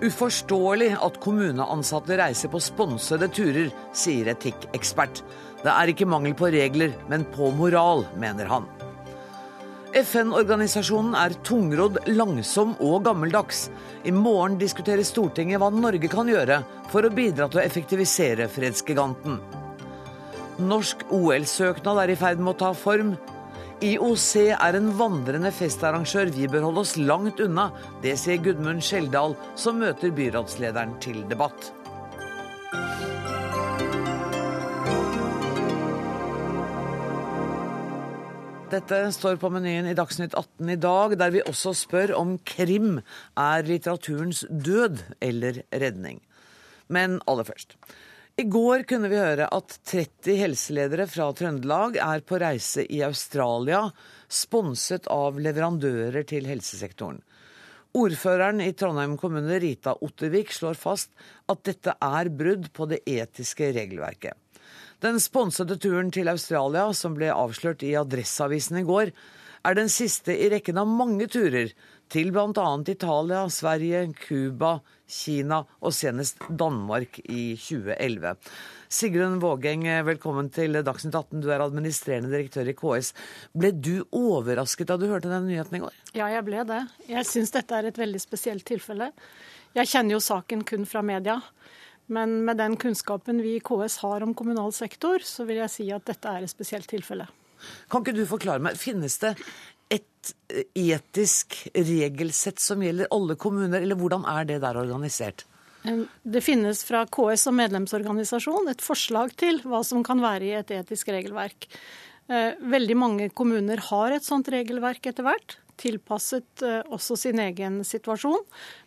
Uforståelig at kommuneansatte reiser på sponsede turer, sier etikkekspert. Det er ikke mangel på regler, men på moral, mener han. FN-organisasjonen er tungrodd, langsom og gammeldags. I morgen diskuterer Stortinget hva Norge kan gjøre for å bidra til å effektivisere fredsgiganten. Norsk OL-søknad er i ferd med å ta form. IOC er en vandrende festarrangør vi bør holde oss langt unna. Det sier Gudmund Skjeldal, som møter byrådslederen til debatt. Dette står på menyen i Dagsnytt 18 i dag, der vi også spør om krim er litteraturens død eller redning. Men aller først. I går kunne vi høre at 30 helseledere fra Trøndelag er på reise i Australia, sponset av leverandører til helsesektoren. Ordføreren i Trondheim kommune, Rita Ottervik, slår fast at dette er brudd på det etiske regelverket. Den sponsede turen til Australia, som ble avslørt i Adresseavisen i går, er den siste i rekken av mange turer til bl.a. Italia, Sverige, Cuba, Kina og senest Danmark i 2011. Sigrun Vågeng, velkommen til Dagsnytt 18. Du er administrerende direktør i KS. Ble du overrasket da du hørte den nyheten i går? Ja, jeg ble det. Jeg syns dette er et veldig spesielt tilfelle. Jeg kjenner jo saken kun fra media. Men med den kunnskapen vi i KS har om kommunal sektor, så vil jeg si at dette er et spesielt tilfelle. Kan ikke du forklare meg, finnes det et etisk regelsett som gjelder alle kommuner, eller hvordan er det der organisert? Det finnes fra KS som medlemsorganisasjon et forslag til hva som kan være i et etisk regelverk. Eh, veldig mange kommuner har et sånt regelverk etter hvert tilpasset eh, også sin egen situasjon.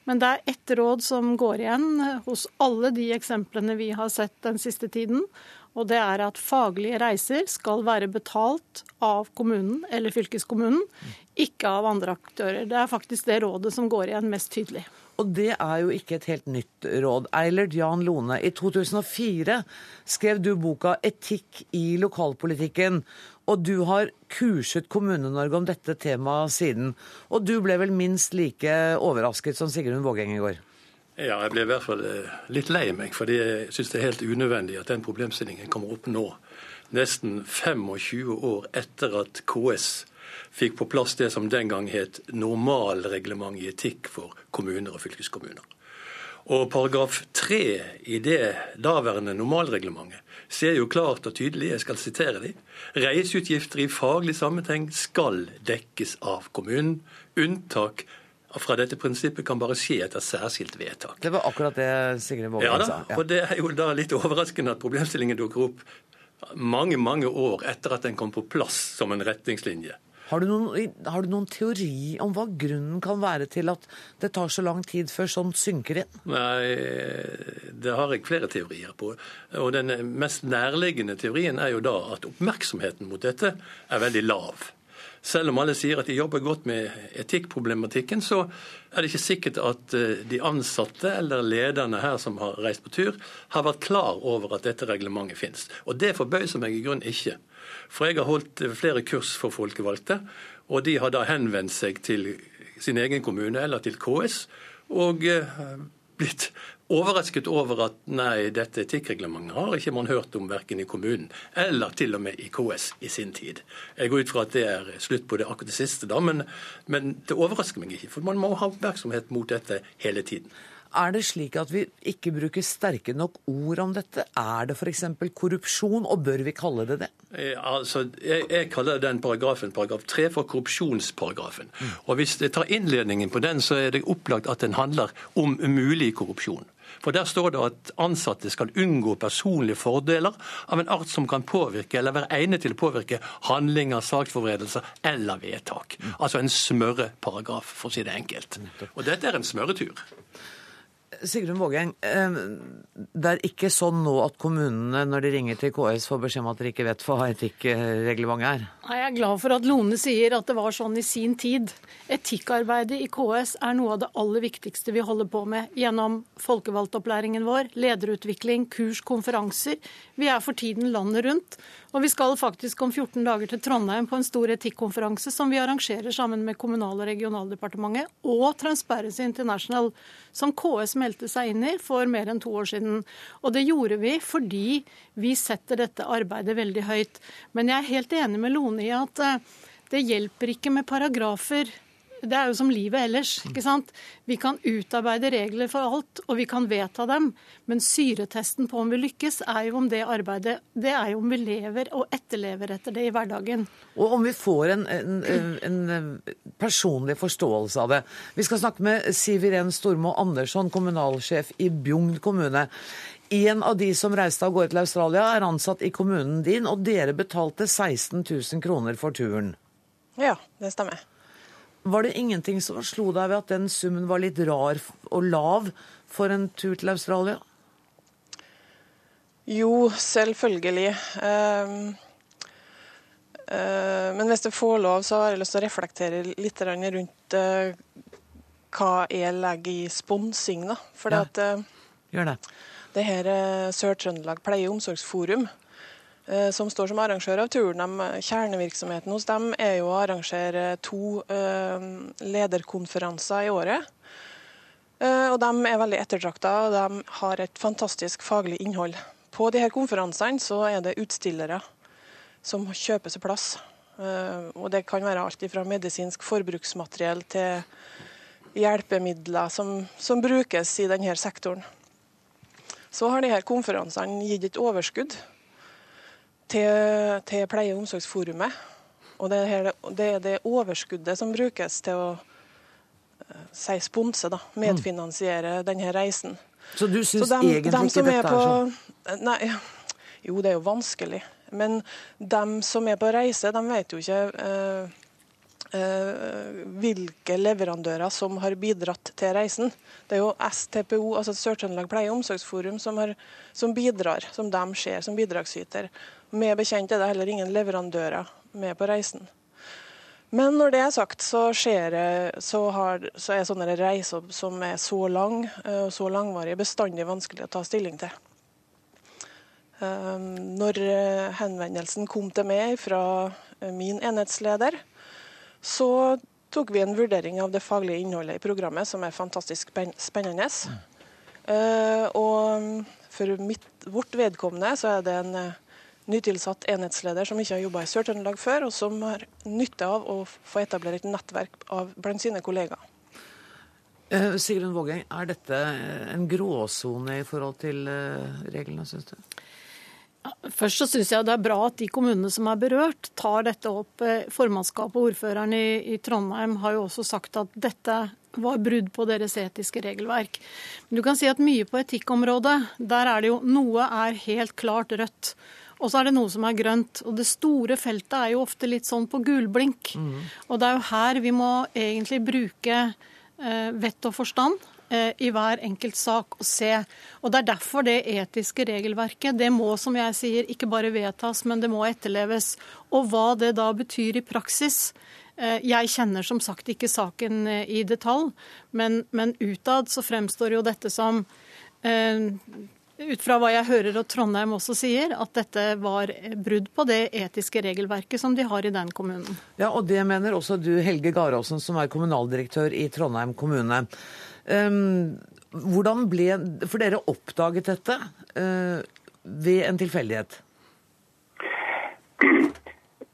Men det er ett råd som går igjen eh, hos alle de eksemplene vi har sett den siste tiden. Og det er at faglige reiser skal være betalt av kommunen eller fylkeskommunen, ikke av andre aktører. Det er faktisk det rådet som går igjen mest tydelig. Og det er jo ikke et helt nytt råd. Eilert Jan Lone, i 2004 skrev du boka 'Etikk i lokalpolitikken'. Og du har kurset Kommune-Norge om dette temaet siden. Og du ble vel minst like overrasket som Sigrun Vågeng i går? Ja, jeg ble i hvert fall eh, litt lei meg, fordi jeg syns det er helt unødvendig at den problemstillingen kommer opp nå. Nesten 25 år etter at KS fikk på plass det som den gang het normalreglement i etikk for kommuner og fylkeskommuner. Og paragraf tre i det daværende normalreglementet ser jo klart og tydelig, jeg skal sitere de, reiseutgifter i faglig sammenheng skal dekkes av kommunen. Unntak fra dette prinsippet kan bare skje etter særskilt vedtak. Det var akkurat det Sigrid Vågen ja, sa. Ja. Og det er jo da litt overraskende at problemstillingen dukker opp mange, mange år etter at den kom på plass som en retningslinje. Har du, noen, har du, noen, teori om hva grunnen kan være til at det tar så lang tid før sånt synker inn? Nei, det har jeg flere teorier på. Og den mest nærliggende teorien er jo da at oppmerksomheten mot dette er veldig lav. Selv om alle sier at de jobber godt med etikkproblematikken, så er det ikke sikkert at eh, de ansatte eller lederne her som har reist på tur, har vært klar over at dette reglementet finnes. Og det forbauser meg i grunnen ikke. For jeg har holdt flere kurs for folkevalgte, og de har da henvendt seg til sin egen kommune eller til KS og eh, blitt overrasket over at nei, dette etikkreglementet har ikke man hørt om verken i kommunen eller til og med i KS i sin tid. Jeg går ut fra at det er slutt på det akkurat det siste, da, men, men det overrasker meg ikke. For man må ha oppmerksomhet mot dette hele tiden. Er det slik at vi ikke bruker sterke nok ord om dette? Er det f.eks. korrupsjon, og bør vi kalle det det? Jeg, altså, jeg, jeg, kaller den paragrafen paragraf 3 for korrupsjonsparagrafen. Mm. Og Hvis jeg tar innledningen på den, så er det opplagt at den handler om umulig korrupsjon. For Der står det at ansatte skal unngå personlige fordeler av en art som kan påvirke eller være egnet til å påvirke handlinger, saksforberedelser eller vedtak. Mm. Altså en smørreparagraf, for å si det enkelt. Og dette er en smørretur. Sigrun Vågeng, eh, det er ikke sånn nå at kommunene når de ringer til KS får beskjed om at dere ikke vet hva etikkreglementet er? Nei, Jeg er glad for at Lone sier at det var sånn i sin tid. Etikkarbeidet i KS er noe av det aller viktigste vi holder på med gjennom folkevalgtopplæringen vår, lederutvikling, kurs, konferanser. Vi er for tiden landet rundt. Og vi skal faktisk om 14 dager til Trondheim på en stor etikkonferanse som vi arrangerer sammen med Kommunal- og regionaldepartementet og Transparency International, som KS meldte seg inn i for mer enn to år siden. Og det gjorde vi fordi vi setter dette arbeidet veldig høyt. Men jeg er helt enig med Lone i at eh, det hjelper ikke med paragrafer det er jo som livet ellers. ikke sant? Vi kan utarbeide regler for alt, og vi kan vedta dem. Men syretesten på om vi lykkes, er jo om det arbeidet Det er jo om vi lever og etterlever etter det i hverdagen. Og om vi får en, en, en personlig forståelse av det. Vi skal snakke med Siv Iren Stormo Andersson, kommunalsjef i Bjugn kommune. En av de som reiste av gårde til Australia, er ansatt i kommunen din, og dere betalte 16 000 kroner for turen. Ja, det stemmer. Var det ingenting som slo deg ved at den summen var litt rar og lav for en tur til Australia? Jo, selvfølgelig. Um, uh, men hvis det får lov, så har jeg lyst til å reflektere litt rundt uh, hva jeg legger i sponsing. da. For ja. at, Gjør det. Det her Sør-Trøndelag pleie- og omsorgsforum Eh, som står som arrangør av turen. De, kjernevirksomheten hos dem er jo å arrangere to uh, lederkonferanser i året. Og De er veldig ettertrakta og de har et fantastisk faglig innhold. På de her konferansene så er det utstillere som kjøper seg plass. Og Det kan være alt fra medisinsk forbruksmateriell til hjelpemidler som, som brukes i denne sektoren. Så har de her konferansene gitt et overskudd til, til Pleie- og omsorgsforumet. Og det er det, det overskuddet som brukes til å uh, si sponse, da, medfinansiere mm. denne reisen. Så du syns egentlig ikke dette er, på, er sånn? Nei, jo, det er jo vanskelig. Men de som er på reise, de vet jo ikke uh, uh, hvilke leverandører som har bidratt til reisen. Det er jo STPO, altså Sør-Trøndelag pleie- og omsorgsforum, som, har, som, bidrar, som de ser som bidragsyter. Med bekjent er det heller ingen leverandører med på reisen. Men når det er sagt, så, skjer, så, har, så er sånne reiser som er så lang og så langvarige, bestandig vanskelig å ta stilling til. Ehm, når henvendelsen kom til meg fra min enhetsleder, så tok vi en vurdering av det faglige innholdet i programmet, som er fantastisk spennende. Ehm, og for mitt, vårt vedkommende så er det en nytilsatt enhetsleder som ikke har jobba i Sør-Trøndelag før, og som har nytte av å få etablere et nettverk av, blant sine kollegaer. Eh, Sigrun Vågeng, er dette en gråsone i forhold til eh, reglene, syns du? Først så syns jeg det er bra at de kommunene som er berørt, tar dette opp. Eh, formannskapet og ordføreren i, i, Trondheim har jo også sagt at dette var brudd på deres etiske regelverk. Men du kan si at mye på etikkområdet, der er det jo noe er helt klart rødt. Og så er det noe som er grønt. Og det store feltet er jo ofte litt sånn på gulblink. Mm. Og det er jo her vi må egentlig bruke eh, vett og forstand eh, i hver enkelt sak og se. Og Det er derfor det etiske regelverket det må som jeg sier, ikke bare vedtas, men det må etterleves. Og hva det da betyr i praksis. Eh, jeg kjenner som sagt ikke saken eh, i detalj, men, men utad så fremstår jo dette som eh, ut fra hva jeg hører og Trondheim også sier, at dette var brudd på det etiske regelverket som de har i den kommunen. Ja, og det mener også du, Helge Garåsen, som er kommunaldirektør i Trondheim kommune. Um, hvordan ble For dere oppdaget dette uh, ved en tilfeldighet?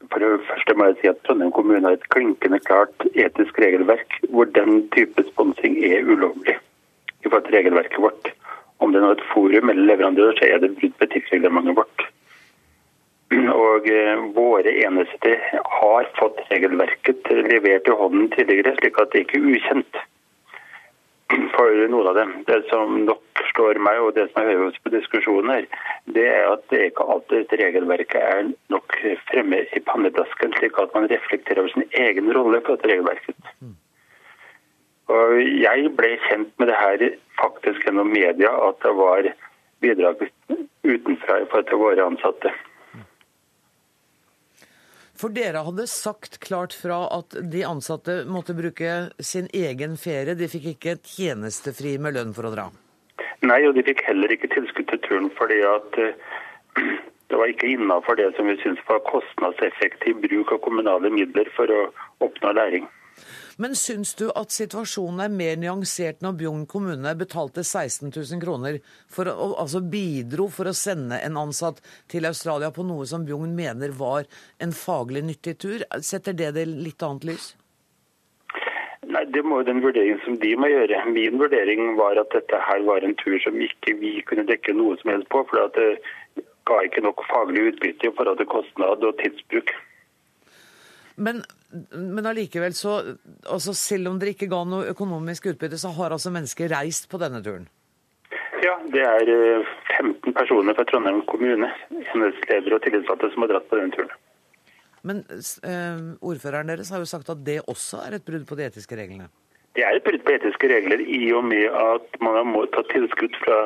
For det første må jeg si at Trondheim kommune har et klinkende klart etisk regelverk hvor den type sponsing er ulovlig i forhold til regelverket vårt. Om det nå er et forum eller leverandør, så er det brudd på etikkreglementet vårt. Og eh, våre enheter har fått regelverket levert i hånden tidligere, slik at det ikke er ukjent for noen av dem. Det som nok slår meg, og det som jeg hører på diskusjonen her, det er at det ikke alltid dette regelverket er nok fremme i pannedasken, slik at man reflekterer over sin egen rolle på dette regelverket. Og jeg ble kjent med det her faktisk gjennom media, at det var bidrag utenfra for til våre ansatte. For dere hadde sagt klart fra at de ansatte måtte bruke sin egen ferie. De fikk ikke tjenestefri med lønn for å dra? Nei, og de fikk heller ikke tilskudd til turen fordi at eh, det var ikke innafor det som vi syntes var kostnadseffektiv bruk av kommunale midler for å oppnå læring. Men syns du at situasjonen er mer nyansert når Bjugn kommune betalte 16 000 kroner for å, altså bidro for å sende en ansatt til Australia på noe som Bjugn mener var en faglig nyttig tur? Setter det det litt annet lys? Nei, Det må jo den vurderingen som de må gjøre. Min vurdering var at dette her var en tur som ikke vi kunne dekke noe som helst på. For det ga ikke nok faglig utbytte i forhold til kostnad og tidsbruk. Men, men allikevel, så altså Selv om dere ikke ga noe økonomisk utbytte, så har altså mennesker reist på denne turen? Ja, det er 15 eh, personer fra Trondheim kommune, enhetsledere og tillitsvalgte, som har dratt på denne turen. Men eh, ordføreren deres har jo sagt at det også er et brudd på de etiske reglene? Det er et brudd på etiske regler i og med at man må ta tilskudd fra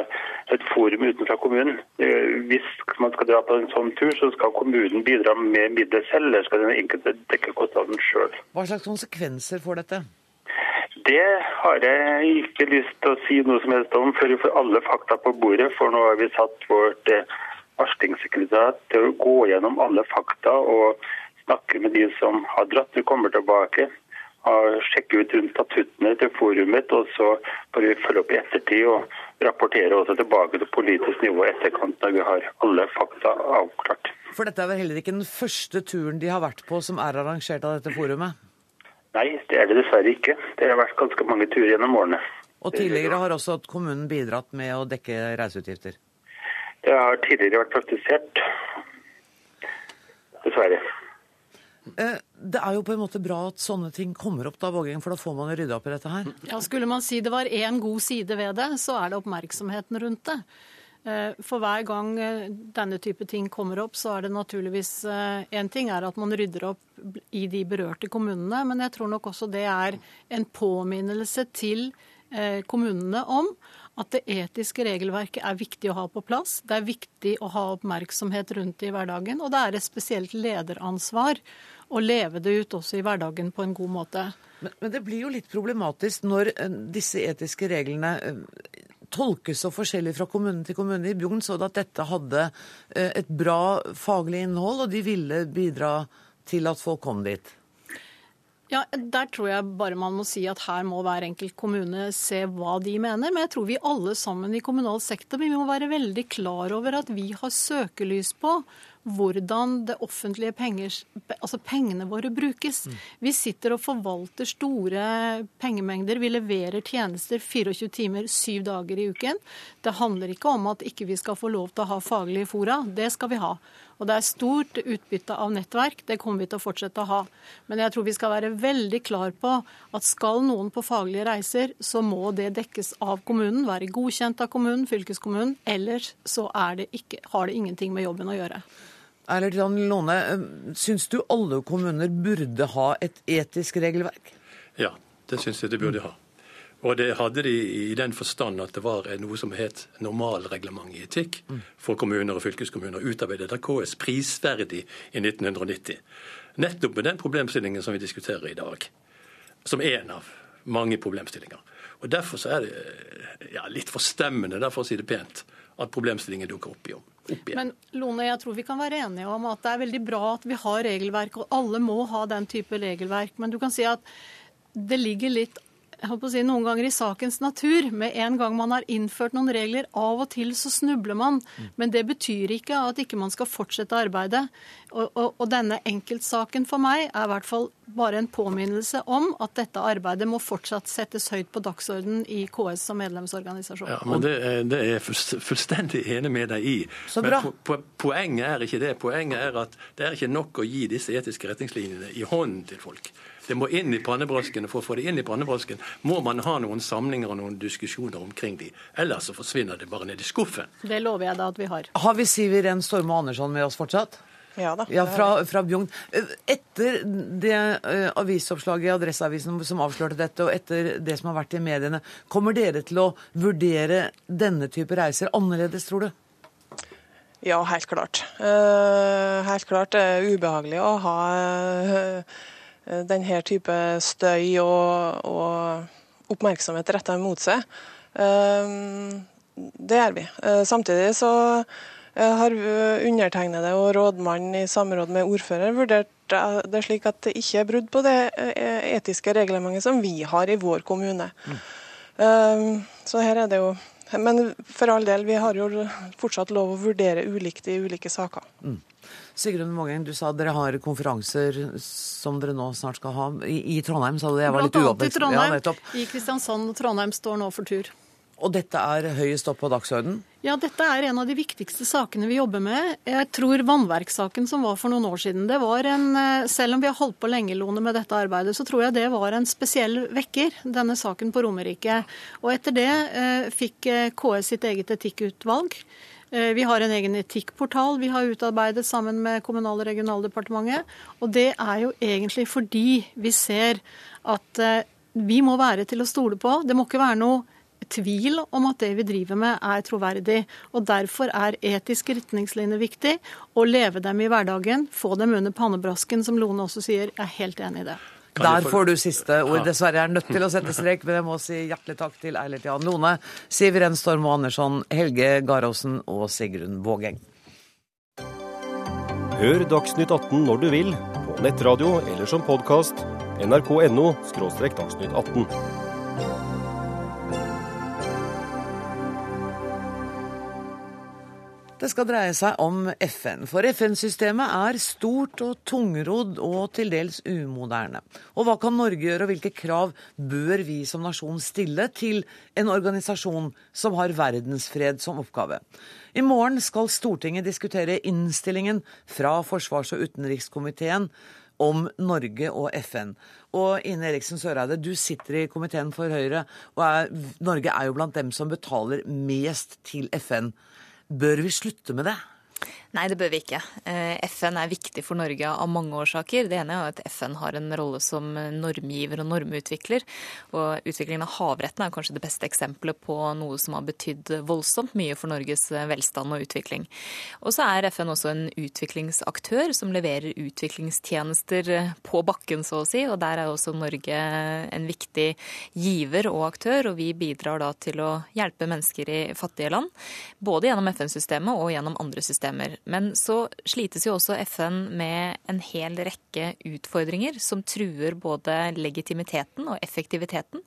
et forum utenfor kommunen. Eh, hvis man skal dra på en sånn tur, så skal kommunen bidra med midler selv, eller skal den enkelte dekke kostnaden sjøl. Hva slags konsekvenser får dette? Det har jeg ikke lyst til å si noe som helst om før vi får alle fakta på bordet. For nå har vi satt vårt eh, varslingssekretariat til å gå gjennom alle fakta og snakke med de som har dratt. Vi kommer tilbake sjekke ut rundt statuttene til forumet, og så får vi følge opp i ettertid og rapportere også tilbake til politisk nivå etterkant når vi har alle fakta avklart. For dette er vel heller ikke den første turen de har vært på som er arrangert av dette forumet? Nei, det er det dessverre ikke. Det har vært ganske mange turer gjennom årene. Og tidligere har også kommunen bidratt med å dekke reiseutgifter? Det har tidligere vært praktisert. Dessverre. Eh, det er jo på en måte bra at sånne ting kommer opp, da, Vågeng, for da får man rydda opp i dette her. Ja, Skulle man si det var én god side ved det, så er det oppmerksomheten rundt det. Eh, for hver gang eh, denne type ting kommer opp, så er det naturligvis én ting er at man rydder opp i de berørte kommunene, men jeg tror nok også det er en påminnelse til kommunene om at det etiske regelverket er viktig å ha på plass. Det er viktig å ha oppmerksomhet rundt det i hverdagen, og det er et spesielt lederansvar og leve det ut også i hverdagen på en god måte. Men, men det blir jo litt problematisk når eh, disse etiske reglene eh, tolkes så forskjellig fra kommune til kommune. I Bjugn så det at dette hadde eh, et bra faglig innhold, og de ville bidra til at folk kom dit. Ja, Der tror jeg bare man må si at her må hver enkelt kommune se hva de mener. Men jeg tror vi alle sammen i kommunal sektor vi må være veldig klar over at vi har søkelys på hvordan det offentlige penger, altså pengene våre brukes. Mm. Vi sitter og forvalter store pengemengder. Vi leverer tjenester 24 timer, syv dager i uken. Det handler ikke om at ikke vi skal få lov til å ha faglige fora. Det skal vi ha. Og det er stort utbytte av nettverk. Det kommer vi til å fortsette å ha. Men jeg tror vi skal være veldig klar på at skal noen på faglige reiser, så må det dekkes av kommunen, være godkjent av kommunen, fylkeskommunen. Ellers så det ikke, har det ingenting med jobben å gjøre. Eilert Jan Låne, syns du alle kommuner burde ha et etisk regelverk? Ja, det syns jeg de burde ha. Og det hadde de i den forstand at det var noe som het normalreglement i etikk for kommuner og fylkeskommuner, utarbeidet av KS prisverdig i 1990. Nettopp med den problemstillingen som vi diskuterer i dag. Som én av mange problemstillinger. Og Derfor så er det ja, litt forstemmende, for å si det pent, at problemstillingen dukker opp i om. Men Lone, jeg tror vi kan være enige om at det er veldig bra at vi har regelverk, og alle må ha den type regelverk. Men du kan si at det ligger litt si, noen ganger i sakens natur. Med en gang man har innført noen regler, av og til så snubler man. Men det betyr ikke at ikke man skal fortsette arbeidet. Og, og, og denne enkeltsaken for meg er i hvert fall bare en påminnelse om at dette arbeidet må fortsatt settes høyt på dagsordenen i KS som medlemsorganisasjon. Ja, men Det, det er jeg fullstendig enig med deg i. Så bra. Men po poenget er ikke det. Poenget er at det er ikke nok å gi disse etiske retningslinjene i hånden til folk. Det må inn i pannebrasken. For å få det inn i pannebrasken må man ha noen samlinger og noen diskusjoner omkring de. Ellers så forsvinner det bare ned i skuffen. Det lover jeg da at vi har. Har vi Siv Iren Storme Andersson med oss fortsatt? Ja da. Ja, fra, fra Bjugn. Etter det uh, avisoppslaget i Adresseavisen som avslørte dette, og etter det som har vært i mediene, kommer dere til å vurdere denne type reiser annerledes, tror du? Ja, helt klart. Uh, helt klart det er ubehagelig å ha uh, Eh, denne type støy og, og oppmerksomhet retta mot seg. Eh, det gjør vi. Eh, samtidig så har undertegnede og rådmannen i samråd med ordfører vurdert det slik at det ikke er brudd på det etiske reglementet som vi har i vår kommune. Mm. Så her er det jo Men for all del, vi har jo fortsatt lov å vurdere ulikt i ulike saker. Mm. Sigrun Mågeng, du sa dere har konferanser som dere nå snart skal ha. I, i Trondheim, sa du det? Jeg var litt uoppmerksom. I Trondheim. Ja, I Kristiansand og Trondheim står nå for tur. Og dette er høyest opp på dagsordenen? Ja, dette er en av de viktigste sakene vi jobber med. Jeg tror vannverkssaken som var for noen år siden, det var en eh, Selv om vi har holdt på lenge, Lone, med dette arbeidet, så tror jeg det var en spesiell vekker, denne saken på Romerike. Og etter det eh, fikk eh, KS sitt eget etikkutvalg. Eh, vi har en egen etikkportal vi har utarbeidet sammen med Kommunal- og regionaldepartementet. Og det er jo egentlig fordi vi ser at vi må være til å stole på. Det må ikke være noe tvil om at det vi driver med er troverdig. Og Derfor er etiske retningslinjer viktig. Å leve dem i hverdagen, få dem under pannebrasken, som Lone også sier. Jeg er helt enig i det. Der får du siste ord. Dessverre er jeg nødt til å sette strek, men jeg må si hjertelig takk til Eilert Jan Lone, Siv Renstorm og Andersson, Helge Garåsen og Sigrun Vågeng. Hør Dagsnytt 18 når du vil, på nettradio eller som podkast. nrk.no – dagsnytt 18. Det skal dreie seg om FN, for FN-systemet er stort og tungrodd og til dels umoderne. Og hva kan Norge gjøre, og hvilke krav bør vi som nasjon stille til en organisasjon som har verdensfred som oppgave? I morgen skal Stortinget diskutere innstillingen fra forsvars- og utenrikskomiteen om Norge og FN. Og Ine Eriksen Søreide, du sitter i komiteen for Høyre, og er, Norge er jo blant dem som betaler mest til FN. Bør vi slutte med det? Nei, det bør vi ikke. Eh, FN er viktig for Norge av mange årsaker. Det ene er at FN har en rolle som normgiver og normutvikler. Og utviklingen av havretten er kanskje det beste eksempelet på noe som har betydd voldsomt mye for Norges velstand og utvikling. Og så er FN også en utviklingsaktør som leverer utviklingstjenester på bakken, så å si. Og der er også Norge en viktig giver og aktør, og vi bidrar da til å hjelpe mennesker i fattige land. Både gjennom FN-systemet og gjennom andre systemer. Men så slites jo også FN med en hel rekke utfordringer som truer både legitimiteten og effektiviteten.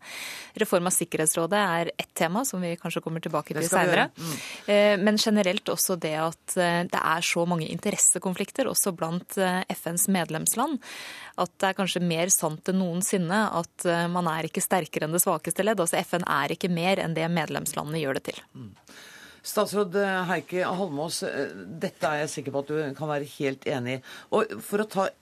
Reform av Sikkerhetsrådet er ett tema som vi kanskje kommer tilbake til seinere. Mm. Eh, men generelt også det at eh, det er så mange interessekonflikter også blant eh, FNs medlemsland at det er kanskje mer sant enn noensinne at man er ikke sterkere enn det svakeste ledd. Altså FN er ikke mer enn det medlemslandene gjør det til. Mm. Statsråd eh, Heikki Holmås, eh, dette er jeg sikker på at du kan være helt enig i. Og for å ta eh,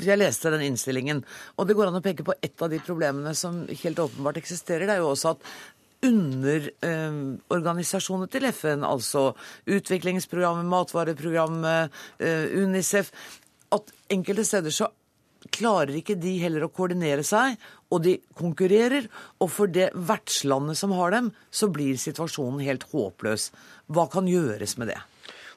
jeg leste den innstillingen, og det går an å peke på et av de problemene som helt åpenbart eksisterer. Det er jo også at underorganisasjoner eh, til FN, altså Utviklingsprogrammet, Matvareprogrammet, eh, UNICEF At enkelte steder så klarer ikke de heller å koordinere seg, og de konkurrerer. Og for det vertslandet som har dem, så blir situasjonen helt håpløs. Hva kan gjøres med det?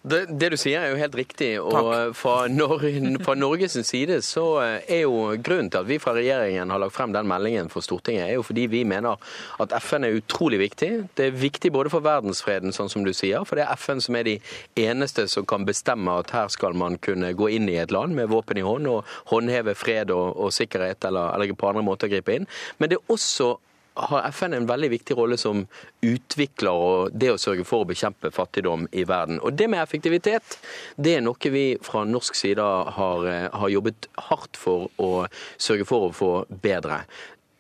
Det, det, du sier er jo helt riktig. og fra, Nor fra, Norges side så er jo grunnen til at vi fra regjeringen har lagt frem den meldingen for Stortinget, er jo fordi vi mener at FN er utrolig viktig. Det er viktig både for verdensfreden, sånn som du sier, for det er FN som er de eneste som kan bestemme at her skal man kunne gå inn i et land med våpen i hånd og håndheve fred og, og sikkerhet, eller, eller på andre måter gripe inn. Men det er også har FN en veldig viktig rolle som utvikler og det å sørge for å bekjempe fattigdom i verden. Og det med effektivitet, det er noe vi fra norsk side har, eh, har jobbet hardt for å sørge for å få bedre.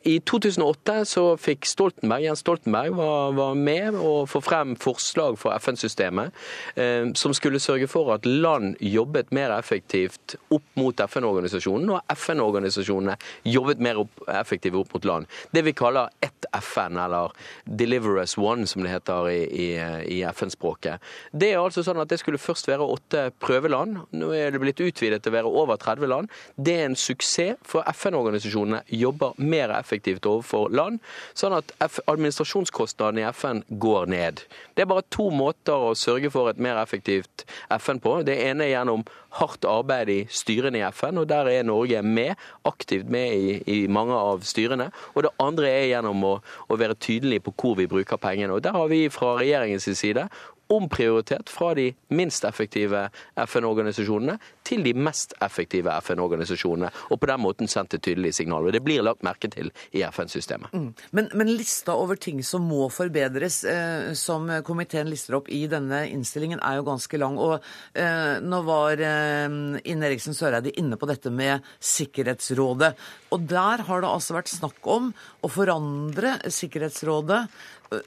I 2008 så fikk Stoltenberg, Jens Stoltenberg var, var med å få frem forslag for FN-systemet eh, som skulle sørge for at land jobbet mer effektivt opp mot FN-organisasjonen, og FN-organisasjonene jobbet mer opp, effektivt opp mot land. Det vi kaller ett FN, eller Deliver us one, som det heter i, i, i FN-språket. Det er altså sånn at det skulle først være åtte prøveland. Nå er det blitt utvidet til å være over 30 land. Det er en suksess, for FN-organisasjonene jobber mer effektivt effektivt overfor land, sånn at administrasjonskostnadene i FN går ned. Det er bare to måter å sørge for et mer effektivt FN på. Det ene er gjennom hardt arbeid i styrene i FN, og der er Norge med, aktivt med i, i mange av styrene. Og det andre er gjennom å, å være tydelig på hvor vi bruker pengene. Og Der har vi fra regjeringens side omprioritert fra de minst effektive FN-organisasjonene til de mest effektive FN-organisasjonene, og på den måten sendt et tydelig signal. Og det blir lagt merke til i FN-systemet. Mm. Men, men, lista over ting som må forbedres, eh, som komiteen lister opp i denne innstillingen, er jo ganske lang. Og eh, nå var eh, Ine Eriksen Søreide inne på dette med Sikkerhetsrådet. Og der har det altså vært snakk om å forandre Sikkerhetsrådet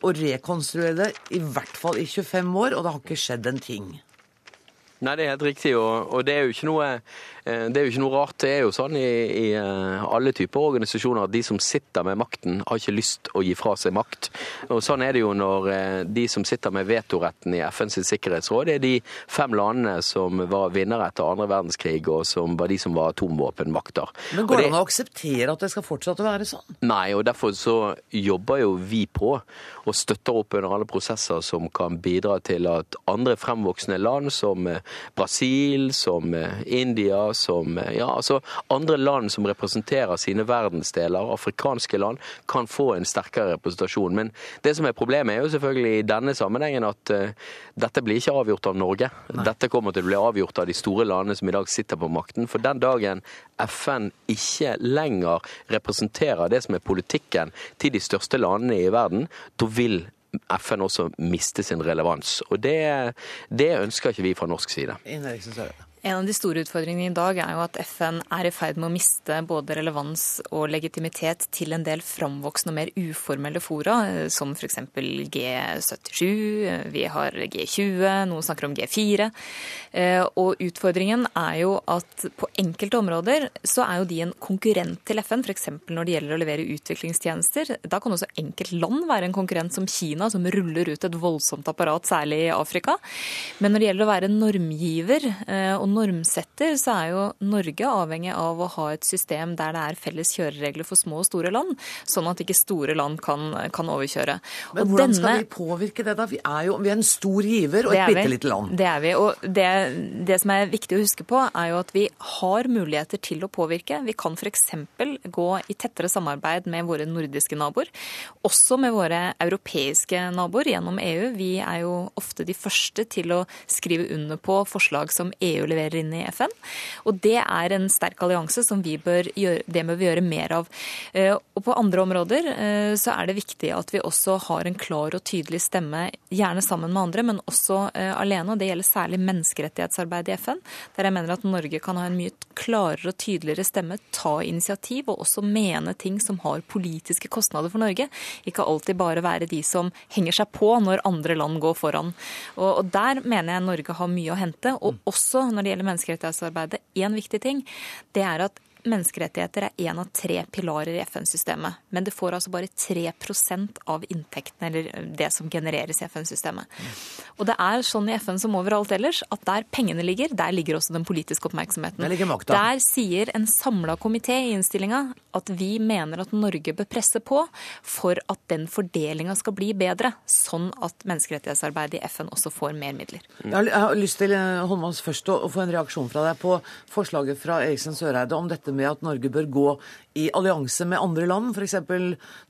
og rekonstruere det i hvert fall i 25 år, og det har ikke skjedd en ting. Nei, det er helt riktig, og, og det er noe Eh, det er jo ikke noe rart. Det er jo sånn i, i, eh, alle typer organisasjoner at de som sitter med makten, har ikke lyst å gi fra seg makt. Og Sånn er det jo når eh, de som sitter med vetoretten i FNs sikkerhetsråd, det er de fem landene som var vinnere etter andre verdenskrig, og som var de som var atomvåpenmakter. Men Går det an å akseptere at det skal fortsette å være sånn? Nei, og derfor så jobber jo vi på og støtter opp under alle prosesser som kan bidra til at andre fremvoksende land som Brasil, som India, som ja, altså andre land som representerer sine verdensdeler, afrikanske land, kan få en sterkere representasjon. Men det som er problemet, er jo selvfølgelig i denne sammenhengen at uh, dette blir ikke avgjort av Norge. Nei. Dette kommer til å bli avgjort av de store landene som i dag sitter på makten. For den dagen FN ikke lenger representerer det som er politikken til de største landene i verden, da vil FN også miste sin relevans. Og det, det ønsker ikke vi fra norsk side. En av de store utfordringene i dag er jo at FN er i ferd med å miste både relevans og legitimitet til en del framvoksende og mer uformelle fora, som f.eks. G77, vi har G20, noen snakker om G4. Eh, og utfordringen er jo at på enkelte områder så er jo de en konkurrent til FN, f.eks. når det gjelder å levere utviklingstjenester. Da kan også enkeltland være en konkurrent som Kina, som ruller ut et voldsomt apparat, særlig i Afrika. Men når det gjelder å være normgiver eh, og normsetter, så er jo Norge avhengig av å ha et system der det er felles kjøreregler for små og store land, sånn at ikke store land kan, kan overkjøre. Men og hvordan denne, skal vi påvirke det, da? Vi er jo vi er en stor giver og et bitte lite land. Det er vi. Og det, det, som er viktig å huske på, er jo at vi har muligheter til å påvirke. Vi kan f.eks. gå i tettere samarbeid med våre nordiske naboer, også med våre europeiske naboer gjennom EU. Vi er jo ofte de første til å skrive under på forslag som EU leverer opererer inn i FN. Og det er en sterk allianse som vi bør gjøre, det bør vi gjøre mer av. Eh, og på andre områder eh, så er det viktig at vi også har en klar og tydelig stemme, gjerne sammen med andre, men også eh, alene. og Det gjelder særlig menneskerettighetsarbeid i FN, der jeg mener at Norge kan ha en mye klarere og tydeligere stemme, ta initiativ og også mene ting som har politiske kostnader for Norge. Ikke alltid bare være de som henger seg på når andre land går foran. Og, og der mener jeg Norge har mye å hente. Og også når det gjelder gjelder menneskerettighetsarbeidet, én viktig ting, det er at menneskerettigheter er én av tre pilarer i FN-systemet. Men det får altså bare 3% av inntektene, eller det som genereres i FN-systemet. Og det er sånn i FN som overalt ellers, at der pengene ligger, der ligger også den politiske oppmerksomheten. Der. Der sier en samla komité i innstillinga at vi mener at Norge bør presse på for at den fordelinga skal bli bedre, sånn at menneskerettighetsarbeidet i FN også får mer midler. Jeg har lyst til eh, Holmås, først å få en reaksjon fra deg på forslaget fra Eriksen Søreide om dette med at Norge bør gå i allianse med andre land, f.eks.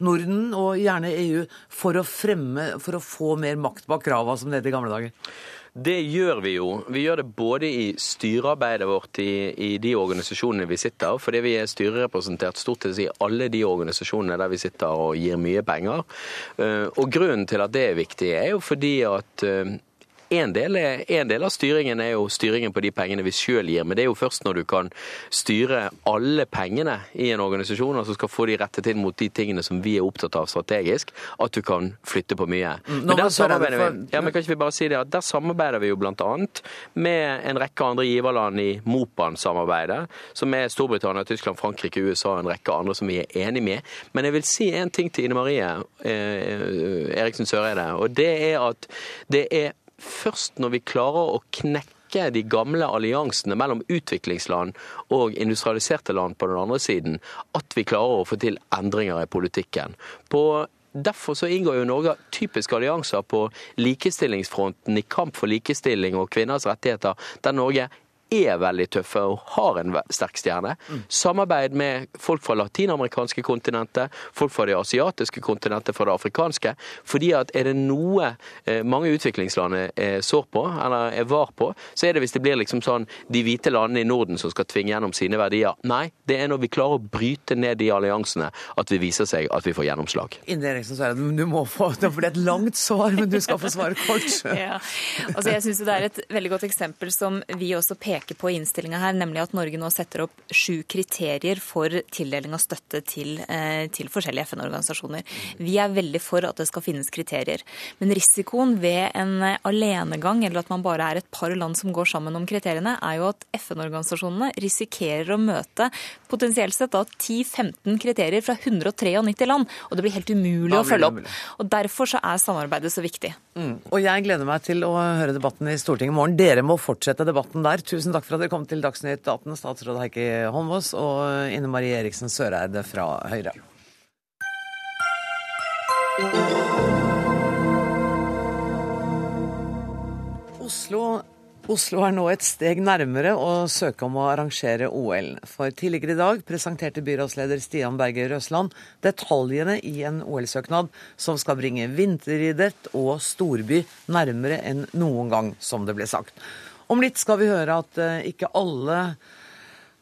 Norden og gjerne EU, for å fremme, for å få mer makt bak krava, som det het i gamle dager? Det gjør vi jo. Vi gjør det både i styrearbeidet vårt i, i de organisasjonene vi sitter, fordi vi er styrerepresentert stort sett i alle de organisasjonene der vi sitter og gir mye penger. Eh, og grunnen til at det er viktig, er jo fordi at eh, en del, er, en del, av styringen er jo styringen på de pengene vi sjøl gir, men det er jo først når du kan styre alle pengene i en organisasjon, altså skal få de rettet inn mot de tingene som vi er opptatt av strategisk, at du kan flytte på mye. Mm, men der samarbeider vi, ja, men kan ikke vi bare si det, at der samarbeider vi jo bl.a. med en rekke andre giverland i Mopan-samarbeidet, som er Storbritannia, Tyskland, Frankrike, USA og en rekke andre som vi er enig med. Men jeg vil si en ting til Ine Marie eh, Eriksen Søreide, og det er at det er først når vi klarer å knekke de gamle alliansene mellom utviklingsland og industrialiserte land på den andre siden, at vi klarer å få til endringer i politikken. På Derfor så inngår jo Norge typiske allianser på likestillingsfronten i kamp for likestilling og kvinners rettigheter, der Norge er veldig tøffe og har en sterk stjerne. Samarbeid med folk fra latinamerikanske kontinentet, folk fra det asiatiske kontinentet, fra det afrikanske. Fordi at er det noe eh, mange utviklingsland er sår på, eller er var på, så er det hvis det blir liksom sånn de hvite landene i Norden som skal tvinge gjennom sine verdier. Nei, det er når vi klarer å bryte ned de alliansene at vi viser seg at vi får gjennomslag. Eriksen Søreide, du må få Det blir et langt svar, men du skal få svare kort. Ja. Altså, jeg syns det er et veldig godt eksempel som vi også peker på i innstillinga her, nemlig at Norge nå setter opp sju kriterier for tildeling av støtte til, eh, til forskjellige FN-organisasjoner. Vi er veldig for at det skal finnes kriterier. Men risikoen ved en alenegang, eller at man bare er et par land som går sammen om kriteriene, er jo at FN-organisasjonene risikerer å møte potensielt sett da 10-15 kriterier fra 193 land. Og det blir helt umulig å følge opp. Og Derfor så er samarbeidet så viktig. Mm. Og jeg gleder meg til å høre debatten i Stortinget i morgen. Dere må fortsette debatten der. Tusen takk for at dere kom til Dagsnytt 18, statsråd Heikki Holmås og Ine Marie Eriksen Søreide fra Høyre. Oslo, Oslo er nå et steg nærmere å søke om å arrangere OL. For tidligere i dag presenterte byrådsleder Stian Berger Røsland detaljene i en OL-søknad som skal bringe vinteridrett og storby nærmere enn noen gang, som det ble sagt. Om litt skal vi høre at eh, ikke alle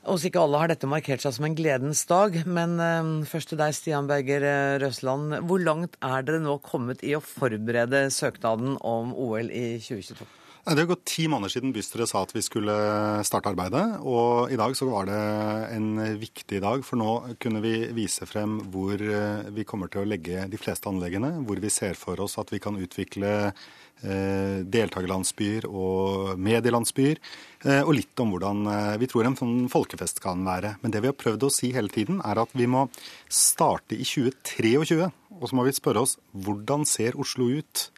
oss ikke alle har dette markert seg som en gledens dag, men eh, først til deg, Stian Berger eh, Røsland. Hvor langt er dere nå kommet i å forberede søknaden om OL i 2022? Det har gått ti måneder siden bystyret sa at vi skulle starte arbeidet. Og i dag så var det en viktig dag, for nå kunne vi vise frem hvor vi kommer til å legge de fleste anleggene. Hvor vi ser for oss at vi kan utvikle deltakerlandsbyer og medielandsbyer. Eh, og litt om hvordan eh, vi tror en sånn folkefest kan være. Men det vi har prøvd å si hele tiden, er at vi må starte i 2023. Og så må vi spørre oss hvordan ser Oslo ut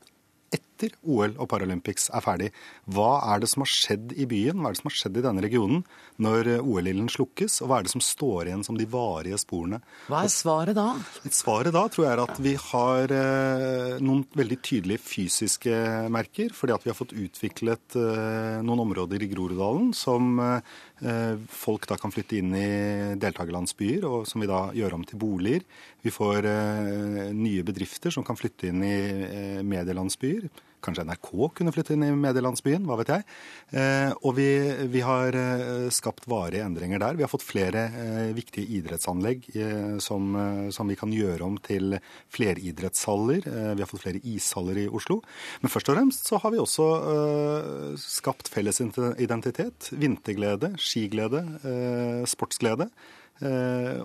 etter OL og Paralympics er ferdig. Hva er det som har skjedd i byen, hva er det som har skjedd i denne regionen når OL-ilden slukkes, og hva er det som står igjen som de varige sporene? Hva er svaret da? Svaret da tror jeg er at vi har eh, noen veldig tydelige fysiske merker, fordi at vi har fått utviklet eh, noen områder i Groruddalen som eh, folk da kan flytte inn i deltakerlandsbyer, og som vi da gjør om til boliger. Vi får nye bedrifter som kan flytte inn i medielandsbyer. Kanskje NRK kunne flytte inn i medielandsbyen, hva vet jeg. Eh, og vi, vi har eh, skapt varige endringer der. Vi har fått flere eh, viktige idrettsanlegg som, som vi kan gjøre om til fleridrettshaller. Vi har fått flere ishaller i Oslo. Men først og fremst så har vi også skapt felles identitet. Vinterglede, skiglede, sportsglede.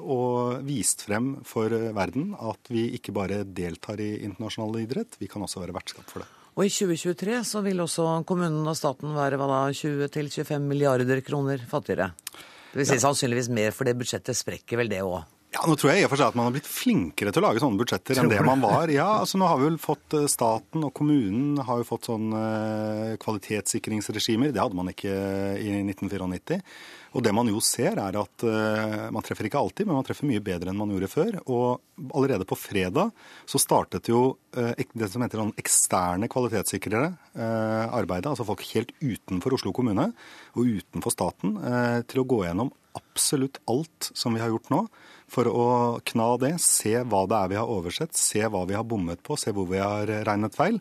Og vist frem for verden at vi ikke bare deltar i internasjonal idrett, vi kan også være vertskap for det. Og i 2023 så vil også kommunen og staten være hva da, 20-25 milliarder kroner fattigere. Det vil si sannsynligvis mer, for det budsjettet sprekker vel det òg. Ja, Nå tror jeg i og for seg at man har blitt flinkere til å lage sånne budsjetter enn det man var. Ja, altså Nå har vi vel fått eh, Staten og kommunen har jo fått sånn eh, kvalitetssikringsregimer. Det hadde man ikke i 1994. Og det man jo ser er at uh, man treffer ikke alltid, men man treffer mye bedre enn man gjorde før. Og allerede på fredag så startet jo uh, det som heter sånn eksterne kvalitetssikrere uh, arbeidet. Altså folk helt utenfor Oslo kommune og utenfor staten til å gå gjennom absolutt alt som vi har gjort nå. For å kna det, se hva det er vi har oversett, se hva vi har bommet på, se hvor vi har regnet feil.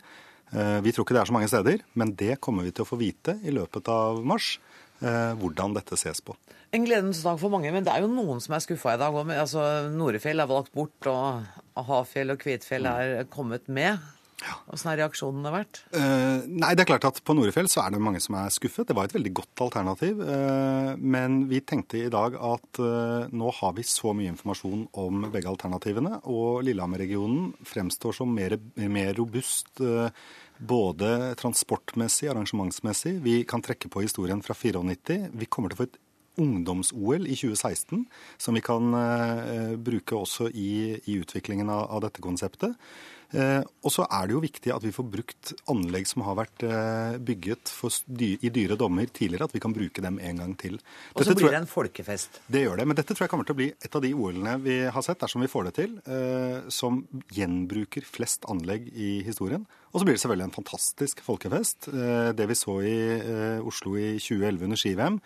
Vi tror ikke det er så mange steder, men det kommer vi til å få vite i løpet av mars hvordan dette ses på. En gledens dag for mange, men det er jo noen som er skuffa i dag. Altså, Norefjell er valgt bort, og Hafjell og Kvitfjell er kommet med. Åssen har reaksjonene vært? Uh, nei, det er klart at På Norefjell så er det mange som er skuffet. Det var et veldig godt alternativ. Uh, men vi tenkte i dag at uh, nå har vi så mye informasjon om begge alternativene. Og Lillehammer-regionen fremstår som mer, mer robust både transportmessig, arrangementsmessig. Vi kan trekke på historien fra 94. Vi kommer til å få et ungdoms-OL i 2016, som vi kan bruke også i, i utviklingen av, av dette konseptet. Eh, og så er det jo viktig at vi får brukt anlegg som har vært eh, bygget dy i dyre dommer tidligere, at vi kan bruke dem en gang til. Og så blir det en folkefest. Det gjør det. Men dette tror jeg kommer til å bli et av de OL-ene vi har sett, dersom vi får det til, eh, som gjenbruker flest anlegg i historien. Og så blir det selvfølgelig en fantastisk folkefest. Det vi så i Oslo i 2011 under ski-VM,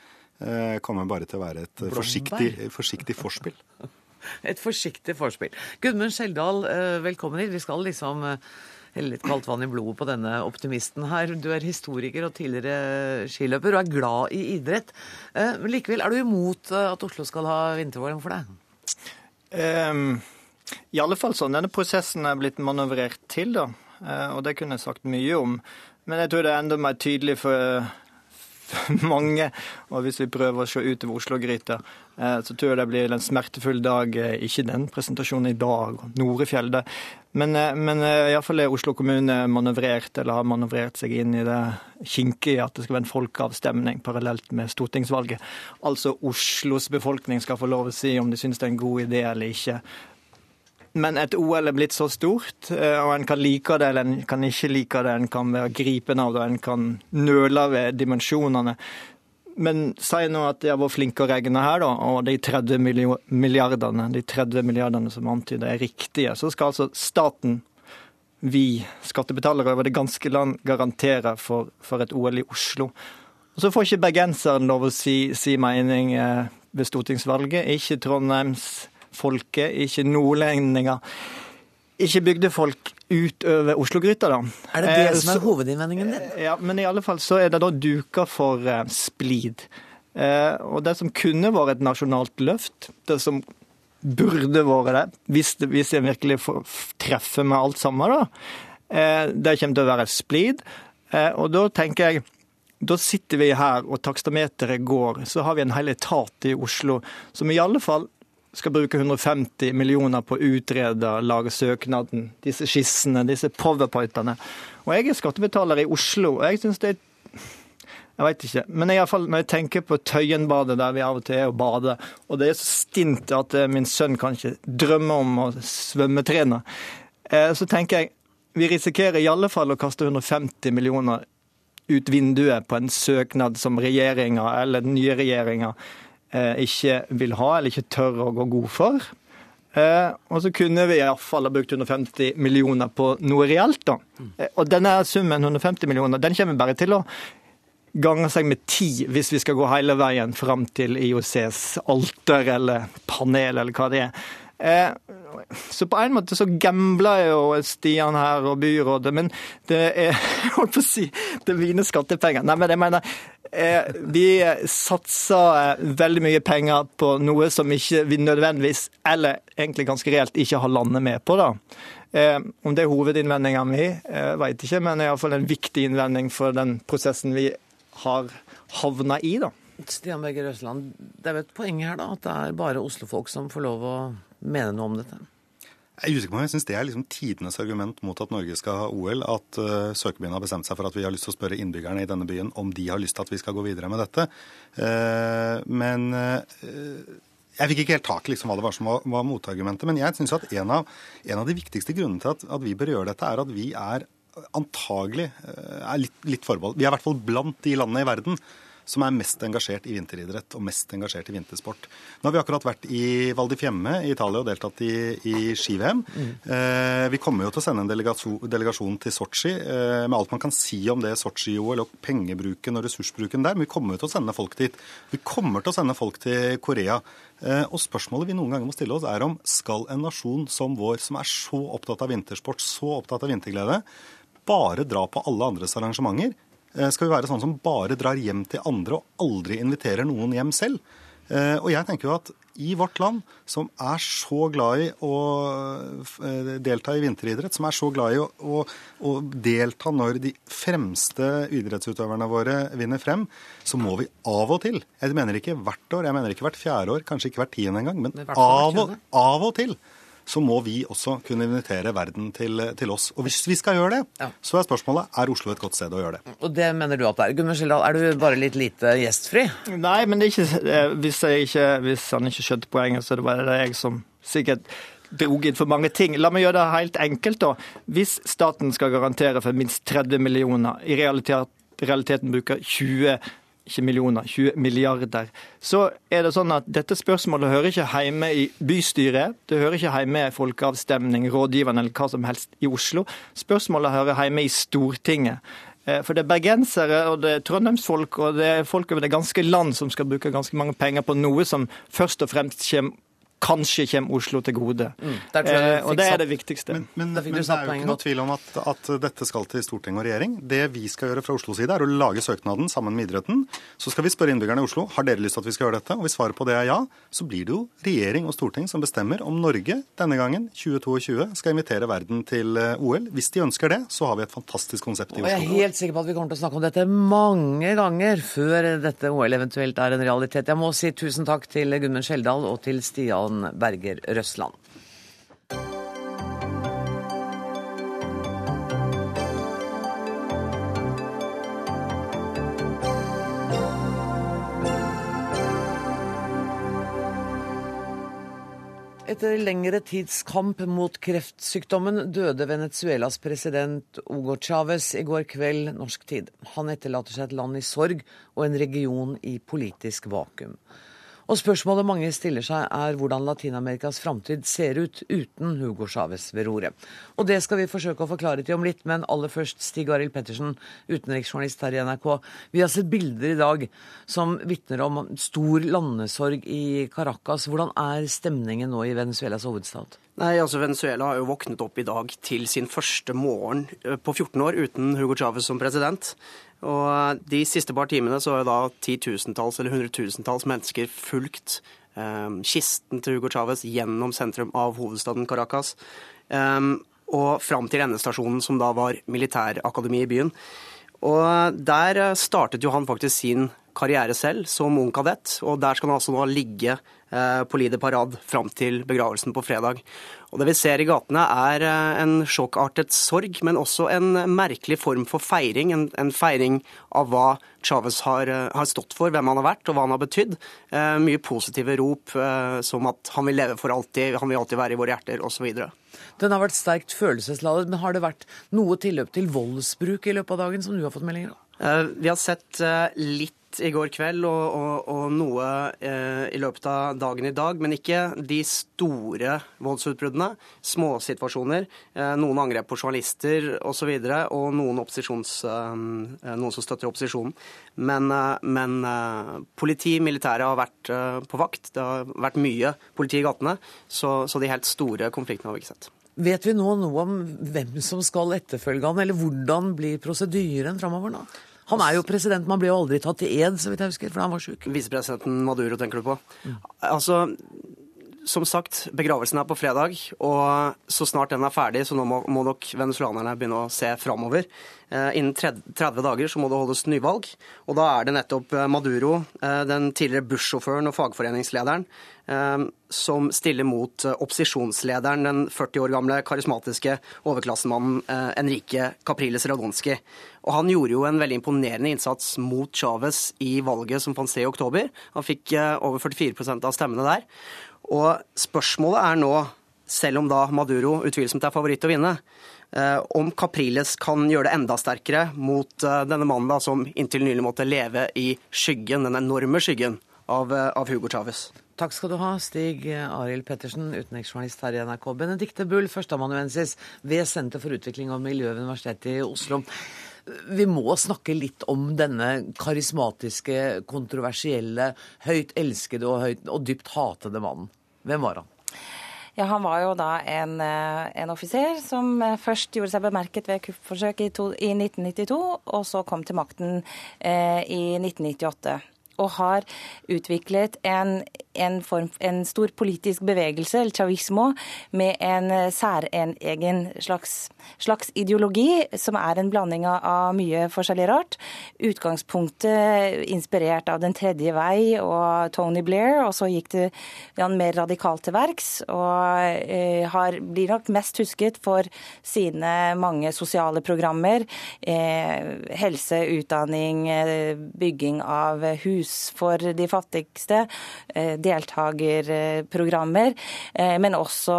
kommer bare til å være et forsiktig, forsiktig forspill. Et forsiktig forspill. Gudmund Skjeldal, eh, velkommen hit. Vi skal liksom eh, helle litt kaldt vann i blodet på denne optimisten her. Du er historiker og tidligere skiløper og er glad i idrett. Eh, men likevel, er du imot at Oslo skal ha vinter-OL for deg? Um, I alle fall sånn denne prosessen er blitt manøvrert til, da. Og det kunne jeg sagt mye om. Men jeg tror det er enda mer tydelig for mange. Og hvis vi prøver å se utover Oslo-gryta, eh, så tror jeg det blir en smertefull dag. Eh, ikke den presentasjonen i dag, Norefjell. Det. Men, eh, men iallfall er Oslo kommune manøvrert, eller har manøvrert seg inn i det kinkige at det skal være en folkeavstemning parallelt med stortingsvalget. Altså Oslos befolkning skal få lov å si om de syns det er en god idé eller ikke. Men et OL er blitt så stort, eh, og en kan like det eller en kan ikke like det. En kan være gripen av det, en kan nøle ved dimensjonene. Men si nå at de har vært flinke å regne her, da, og de 30 milliardene, de 30 milliardene som antyder er riktige. Så skal altså staten, vi skattebetalere over det ganske land, garantere for, for et OL i Oslo. Og Så får ikke bergenseren lov å si, si mening eh, ved stortingsvalget. Ikke Trondheims folket, ikke nordlendinger. Ikke bygdefolk utover Oslo-gryta, da. Er det det eh, som er hovedinnvendingen din? Ja, men i alle fall så er det da duka for uh, splid. Uh, og det som kunne vært et nasjonalt løft, det som burde vært det, hvis, det, hvis jeg virkelig får treffer med alt sammen, da, det kommer til å være splid. Og da tenker jeg da sitter vi her, og takstameteret går. Så har vi en hel etat i Oslo som i alle fall skal bruke 150 millioner på å utrede, lage søknaden, disse skissene, disse powerpointene. Og jeg er skattebetaler i Oslo, og jeg syns det er jeg veit ikke. Men i alle fall, når jeg tenker på Tøyenbadet, der vi av og til er og bader, og det er så stint at eh, min sønn kan ikke drømme om å svømmetrene, eh, så tenker jeg vi risikerer i alle fall å kaste 150 millioner ut vinduet på en søknad som regjeringa eller den nye regjeringa ikke vil ha eller ikke tør å gå god for. Eh, og så kunne vi iallfall ha brukt 150 millioner på noe reelt, da. Eh, og denne summen, 150 millioner, den kommer bare til å gange seg med ti hvis vi skal gå hele veien fram til IOCs alter eller panel eller hva det er. Så på en måte så gambler jo Stian her og byrådet, men det er holdt på å si, det viner skattepenger. Nei, men jeg mener, Eh, vi satser eh, veldig mye penger på noe som ikke vi nødvendigvis, eller egentlig ganske reelt, ikke har landet med på. da. Eh, om det er hovedinnvendinga mi, vet ikke, men det er iallfall en viktig innvending for den prosessen vi har havna i. da. Stian Berger Røsland, det er jo et poeng her da, at det er bare Oslo-folk som får lov å mene noe om dette? Jeg er usikker på om jeg syns det er liksom tidenes argument mot at Norge skal ha OL. At uh, søkerbyen har bestemt seg for at vi har lyst til å spørre innbyggerne i denne byen om de har lyst til at vi skal gå videre med dette. Uh, men uh, jeg fikk ikke helt tak i liksom, hva det var som var, var motargumentet. Men jeg syns at en av, en av, de viktigste grunnene til at, at, vi bør gjøre dette, er at vi er antagelig er litt, litt forbeholdt. Vi er i hvert fall blant de landene i verden som er mest engasjert i vinteridrett og mest engasjert i vintersport. Nå har vi akkurat vært i Val di Fiemme i Italia og deltatt i, i ski-VM. Mm. Eh, vi kommer jo til å sende en delegasjon, til Sotsji eh, med alt man kan si om det Sotsji-OL og pengebruken og ressursbruken der. Men vi kommer jo til å sende folk dit. Vi kommer til å sende folk til Korea. Eh, og spørsmålet vi noen ganger må stille oss, er om skal en nasjon som vår, som er så opptatt av vintersport, så opptatt av vinterglede, bare dra på alle andres arrangementer? Eh, skal vi være sånn som bare drar hjem til andre og aldri inviterer noen hjem selv. Eh, og jeg tenker jo at i vårt land, som er så glad i å eh, delta i vinteridrett, som er så glad i å, å, å, delta når de fremste idrettsutøverne våre vinner frem, så må vi av og til Jeg mener ikke hvert år, jeg mener ikke hvert fjerde år, kanskje ikke hvert tiende engang, men av og, av og til så må vi også kunne invitere verden til, til oss. Og hvis vi skal gjøre det, så er spørsmålet er Oslo et godt sted å gjøre det. Og det mener du at det er. Gunnar Skjeldal, er du bare litt lite gjestfri? Nei, men det er ikke, eh, hvis, ikke, hvis han ikke skjønte poenget, så er det bare jeg som sikkert drog inn for mange ting. La meg gjøre det helt enkelt. da. Hvis staten skal garantere for minst 30 millioner, i realiteten bruker 20 ikke millioner, 20 milliarder. Så er det sånn at dette spørsmålet hører ikke hjemme i bystyret. Det hører ikke hjemme i folkeavstemning, rådgiverne eller hva som helst i Oslo. Spørsmålet hører hjemme i Stortinget. Eh, for det er bergensere og det er trondheimsfolk og det er folk over det ganske land som skal bruke ganske mange penger på noe som først og fremst kommer kanskje kommer Oslo til gode. Mm, eh, og det er det viktigste. Men, men, men det er jo ikke noe tvil om at, at, dette skal til storting og regjering. Det vi skal gjøre fra Oslos side, er å lage søknaden sammen med idretten. Så skal vi spørre innbyggerne i Oslo har dere lyst til at vi skal gjøre dette. Og hvis svaret på det er ja, så blir det jo regjering og storting som bestemmer om Norge denne gangen, 2022, skal invitere verden til eh, OL. Hvis de ønsker det, så har vi et fantastisk konsept i Oslo. Og jeg er helt sikker på at vi kommer til å snakke om dette mange ganger før dette OL eventuelt er en realitet. Jeg må si tusen takk til Gudmund Skjeldal og til Stian Jan Berger Røsland. Etter lengre tids kamp mot kreftsykdommen døde Venezuelas president Hugo Chávez i går kveld norsk tid. Han etterlater seg et land i sorg og en region i politisk vakuum. Og spørsmålet mange stiller seg er hvordan Latin-Amerikas framtid ser ut uten Hugo Chávez ved roret. Og det skal vi forsøke å forklare til om litt, men aller først Stig Arild Pettersen, utenriksjournalist her i NRK. Vi har sett bilder i dag som vitner om stor landesorg i Caracas. Hvordan er stemningen nå i Venezuelas hovedstad? Nei, altså Venezuela har jo våknet opp i dag til sin første morgen eh, på 14 år uten Hugo Chávez som president. Og De siste par timene så har da titusentalls eller hundretusentalls mennesker fulgt um, kisten til Hugo Chávez gjennom sentrum av hovedstaden Caracas. Um, og fram til endestasjonen, som da var militærakademi i byen. Og Der startet jo han faktisk sin karriere selv som ung kadett, og der skal han altså nå ligge eh, på Lider Parad fram til begravelsen på fredag. Og Det vi ser i gatene er eh, en sjokkartet sorg, men også en merkelig form for feiring. En, en feiring av hva Chávez har, eh, har, stått for, hvem han har vært og hva han har betydd. Eh, mye positive rop eh, som at han vil leve for alltid, han vil alltid være i våre hjerter osv. Den har vært sterkt følelsesladet, men har det vært noe tilløp til voldsbruk i løpet av dagen som du har fått meldinger om? Vi har sett litt i går kveld og, og, og noe eh, i løpet av dagen i dag, men ikke de store voldsutbruddene. Småsituasjoner, eh, noen angrep på journalister osv., og, så videre, og noen, eh, noen som støtter opposisjonen. Men, eh, men eh, politi, militære har vært eh, på vakt. Det har vært mye politi i gatene, så, så de helt store konfliktene har vi ikke sett. Vet vi nå noe om hvem som skal etterfølge han, eller hvordan blir prosedyren framover nå? Han er jo president, man ble jo aldri tatt til ed, så vidt jeg husker, fordi han var sjuk. Visepresidenten Maduro, tenker du på? Mm. Altså, som sagt, begravelsen er på fredag, og så snart den er ferdig, så nå må, må nok venezuelanerne begynne å se framover. Eh, innen 30 dager så må det holdes nyvalg, og da er det nettopp eh, Maduro, eh, den tidligere Bush-sjåføren og fagforeningslederen, eh, som stiller mot eh, opposisjonslederen, den 40 år gamle karismatiske overklassemannen eh, Enrique Capriles Radonski. Og han gjorde jo en veldig imponerende innsats mot Chávez i valget som fant sted i oktober. Han fikk over 44% av stemmene der. Og spørsmålet er nå, selv om da Maduro utvilsomt er favoritt å vinne, eh, om Capriles kan gjøre det enda sterkere mot eh, denne mannen da, som inntil nylig måtte leve i skyggen, den enorme skyggen av, eh, av Hugo Chávez. Takk skal du ha, Stig Arild Pettersen, utenriksjournalist her i NRK. Benedicte Bull, førsteamanuensis ved Senter for utvikling og miljø ved Universitetet i Oslo. Vi må snakke litt om denne karismatiske, kontroversielle, høyt elskede og, høyt, og dypt hatede mannen. Hvem var han? Ja, Han var jo da en, eh, en, offiser som eh, først gjorde seg bemerket ved kuppforsøk i, i 1992, og så kom til makten eh, i 1998. og har utviklet en, en, form, en stor politisk bevegelse, eller chavismo, med en særegen slags, slags, ideologi, som er en blanding av mye forskjellig rart. Utgangspunktet inspirert av Den tredje vei og Tony Blair, og så gikk det ja, mer radikalt til verks. Og eh, har, blir nok mest husket for sine mange sosiale programmer. Eh, helse, utdanning, eh, bygging av hus hus for de fattigste, eh, deltakerprogrammer, eh, men også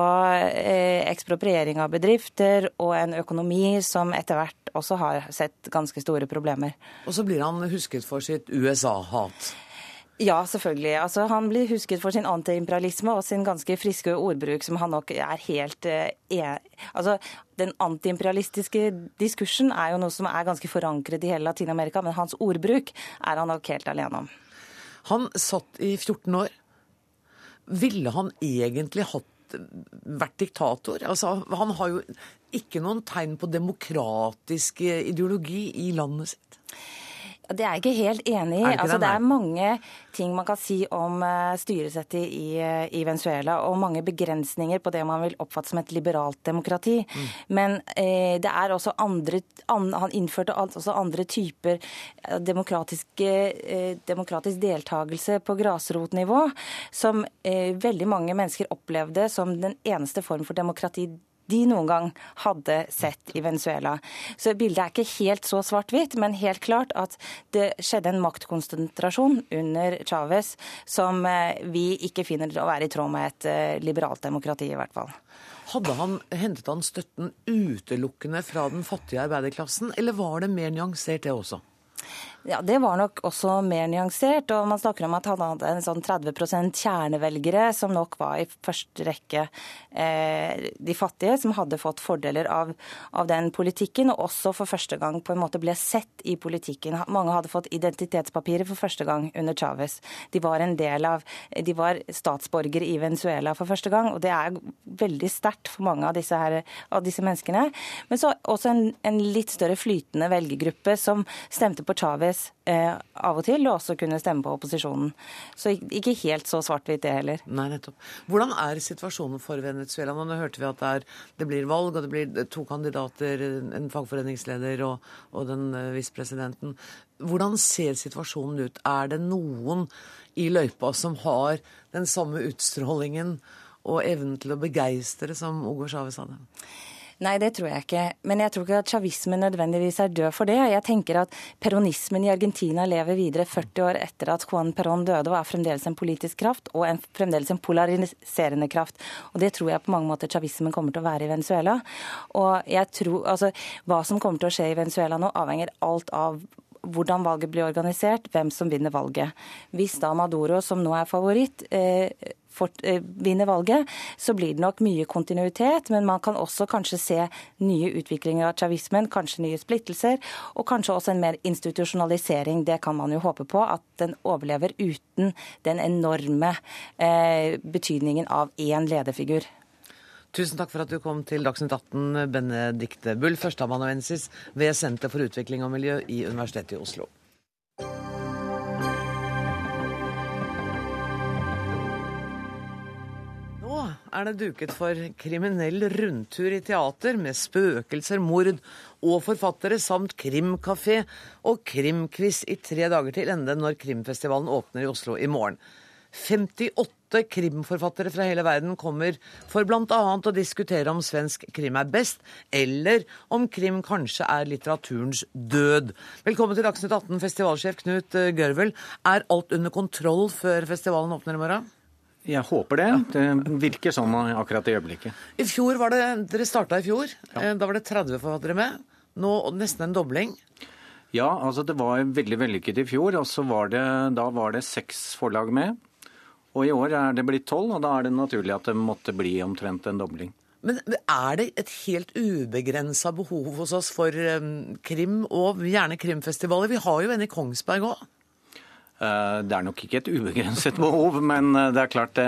eh, ekspropriering av bedrifter og en økonomi som etter hvert også har sett ganske store problemer. Og så blir han husket for sitt USA-hat. Ja, selvfølgelig. Altså, han blir husket for sin antiimperialisme og sin ganske friske ordbruk, som han nok er helt eh, Altså, Den antiimperialistiske diskursen er jo noe som er ganske forankret i hele Latin-Amerika, men hans ordbruk er han nok helt alene om. Han satt i 14 år. Ville han egentlig hatt vært diktator? Altså, han har jo ikke noen tegn på demokratisk ideologi i landet sitt. Det er jeg ikke helt enig i. Det, altså, det, er mange ting man kan si om uh, styresettet i, uh, i, Venezuela, og mange begrensninger på det man vil oppfatte som et liberalt demokrati. Mm. Men uh, det er også andre an, Han innførte også andre typer demokratisk deltakelse på grasrotnivå, som veldig mange mennesker opplevde som den eneste form for demokrati de noen gang hadde sett i Venezuela. Så bildet er ikke helt så svart-hvitt, men helt klart at det skjedde en maktkonsentrasjon under Chávez som eh, vi ikke finner å være i tråd med et eh, liberalt demokrati, i hvert fall. Hadde han, Hentet han støtten utelukkende fra den fattige arbeiderklassen, eller var det mer nyansert, det også? Ja, Det var nok også mer nyansert. og Man snakker om at han hadde en sånn 30% kjernevelgere, som nok var i første rekke eh, de fattige, som hadde fått fordeler av, av, den politikken, og også for første gang på en måte ble sett i politikken. Mange hadde fått identitetspapirer for første gang under Chávez. De var en del av, de var statsborgere i Venezuela for første gang, og det er veldig sterkt for mange av disse, her, av disse menneskene. Men så også en, en litt større flytende velgergruppe som stemte på Chávez eh, av og til, og også kunne stemme på opposisjonen. Så ikke helt så svart-hvitt det heller. Nei, nettopp. Hvordan er situasjonen for Venezuela? Nå hørte vi at det, er, det blir valg, og det blir to kandidater, en fagforeningsleder og, og den uh, visepresidenten. Hvordan ser situasjonen ut? Er det noen i løypa som har den samme utstrålingen og evnen til å begeistre som Ogo Chávez hadde? Nei, det tror jeg ikke. Men jeg tror ikke at chavismen nødvendigvis er død for det. Jeg tenker at peronismen i Argentina lever videre 40 år etter at Juan Perón døde, og er fremdeles en politisk kraft og en, fremdeles en polariserende kraft. Og det tror jeg på mange måter chavismen kommer til å være i Venezuela. Og jeg tror, altså, Hva som kommer til å skje i Venezuela nå, avhenger alt av hvordan valget blir organisert, hvem som vinner valget. Hvis da Maduro, som nå er favoritt, eh, vinner valget, så blir det nok mye kontinuitet. Men man kan også kanskje se nye utviklinger av chavismen, kanskje nye splittelser, og kanskje også en mer institusjonalisering. Det kan man jo håpe på, at den overlever uten den enorme eh, betydningen av én lederfigur. Tusen takk for at du kom til Dagsnytt 18, Benedicte Bull, førsteamanuensis ved Senter for utvikling og miljø i Universitetet i Oslo. Er det duket for kriminell rundtur i teater med spøkelser, mord og forfattere, samt krimkafé og krimquiz i tre dager til ende når krimfestivalen åpner i Oslo i morgen. 58 krimforfattere fra hele verden kommer for bl.a. å diskutere om svensk krim er best, eller om krim kanskje er litteraturens død. Velkommen til Dagsnytt 18, festivalsjef Knut Gørvel. Er alt under kontroll før festivalen åpner i morgen? Jeg håper det. Det virker sånn akkurat i øyeblikket. I fjor var det, Dere starta i fjor. Ja. Eh, da var det 30 forfattere med. Nå nesten en dobling. Ja, altså det var veldig vellykket i fjor. og så var det, Da var det seks forlag med. Og i år er det blitt tolv, og da er det naturlig at det måtte bli omtrent en dobling. Men er det et helt ubegrensa behov hos oss for um, krim, og gjerne krimfestivaler? Vi har jo en i Kongsberg òg. Eh, det er nok ikke et ubegrenset behov, men eh, det er klart det,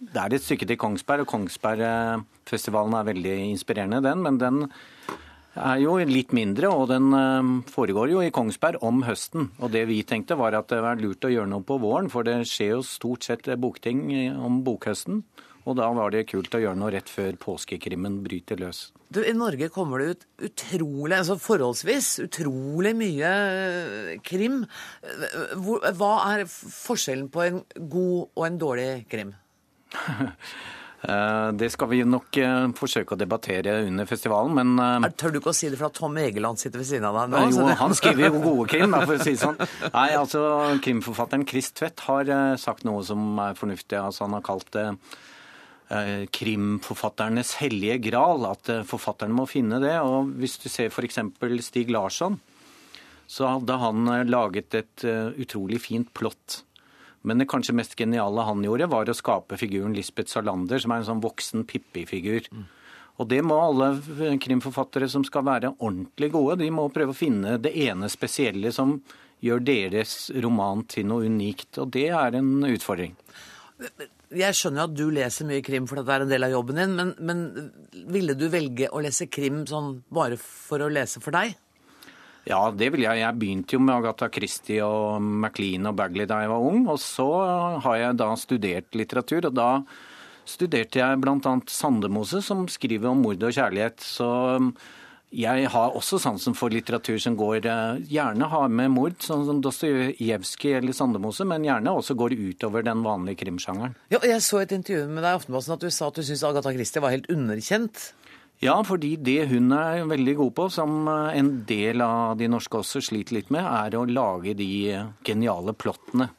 det er et stykke til Kongsberg. Og Kongsbergfestivalen er veldig inspirerende, den. Men den er jo litt mindre, og den eh, foregår jo i Kongsberg om høsten. Og det vi tenkte var at det var lurt å gjøre noe på våren, for det skjer jo stort sett bokting om bokhøsten. Og da var det kult å gjøre noe rett før påskekrimmen bryter løs. Du, I Norge kommer det ut utrolig, altså forholdsvis utrolig mye eh, krim. Hva er forskjellen på en god og en dårlig krim? Eh, det skal vi nok eh, forsøke å debattere under festivalen, men Tør du ikke å si det, for at Tom Egeland sitter ved siden av deg nå? Jo, han skriver jo gode krim, for å si det sånn. Nei, altså, Krimforfatteren Chris Tvedt har sagt noe som er fornuftig. Altså, han har kalt det krimforfatternes hellige gral, at forfatterne må finne det. Og hvis du ser f.eks. Stig Larsson, så hadde han eh, laget et utrolig fint plott. Men det kanskje mest geniale han gjorde, var å skape figuren Lisbeth Salander, som er en sånn voksen Pippi-figur. Mm. Og det må alle krimforfattere som skal være ordentlig gode, de må prøve å finne det ene spesielle som gjør deres roman til noe unikt. Og det er en utfordring. Jeg skjønner jo at du leser mye krim for det er en del av jobben din, men, men, ville du velge å lese krim sånn bare for å lese for deg? Ja, det ville jeg. Jeg begynte jo med Agatha Christie og Maclean og Bagley da jeg var ung. Og så har jeg da studert litteratur, og da studerte jeg bl.a. Sandemose, som skriver om mord og kjærlighet. Så jeg har også sansen for litteratur som går eh, Gjerne har med mord, sånn som Dostojevskij eller Sandemose, men gjerne også går utover den vanlige krimsjangeren. Ja, jeg så et intervju med deg i Aftenposten at du sa at du syntes Agatha Christie var helt underkjent. Ja, fordi det hun er veldig god på, som eh, en del av de norske også sliter litt med, er å lage de geniale plottene.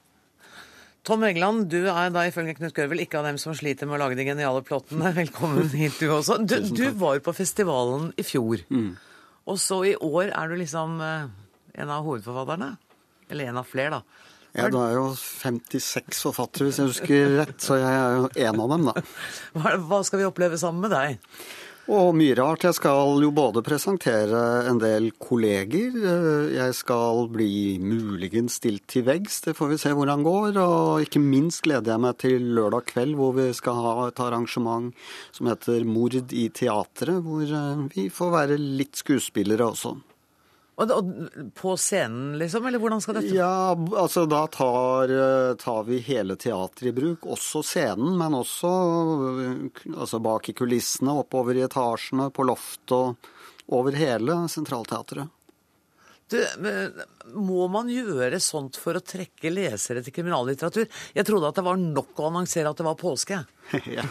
Tom Egeland, du er da ifølge Knut Gørvel ikke av dem som sliter med å lage de geniale plottene. Velkommen hit, du også. Du, du var på festivalen i fjor. Mm. Og så i år er du liksom eh, en av hovedforfatterne? Eller en av flere, da. Ja, det er jo 56 forfattere, hvis jeg husker rett, så jeg er jo en av dem, da. Hva skal vi oppleve sammen med deg? Og mye rart. Jeg skal jo både presentere en del kolleger. Jeg skal bli muligens stilt til veggs, det får vi se hvordan går. Og ikke minst gleder jeg meg til lørdag kveld, hvor vi skal ha et arrangement som heter Mord i teatret, hvor eh, vi får være litt skuespillere også. Og, og, på scenen, liksom? Eller hvordan skal dette Ja, altså da tar, eh, tar vi hele teatret i bruk. Også scenen, men også eh, altså bak i kulissene, oppover i etasjene, på loftet og over hele Sentralteatret. Du, må man gjøre sånt for å trekke lesere til kriminallitteratur? Jeg trodde at det var nok å annonsere at det var påske. ja,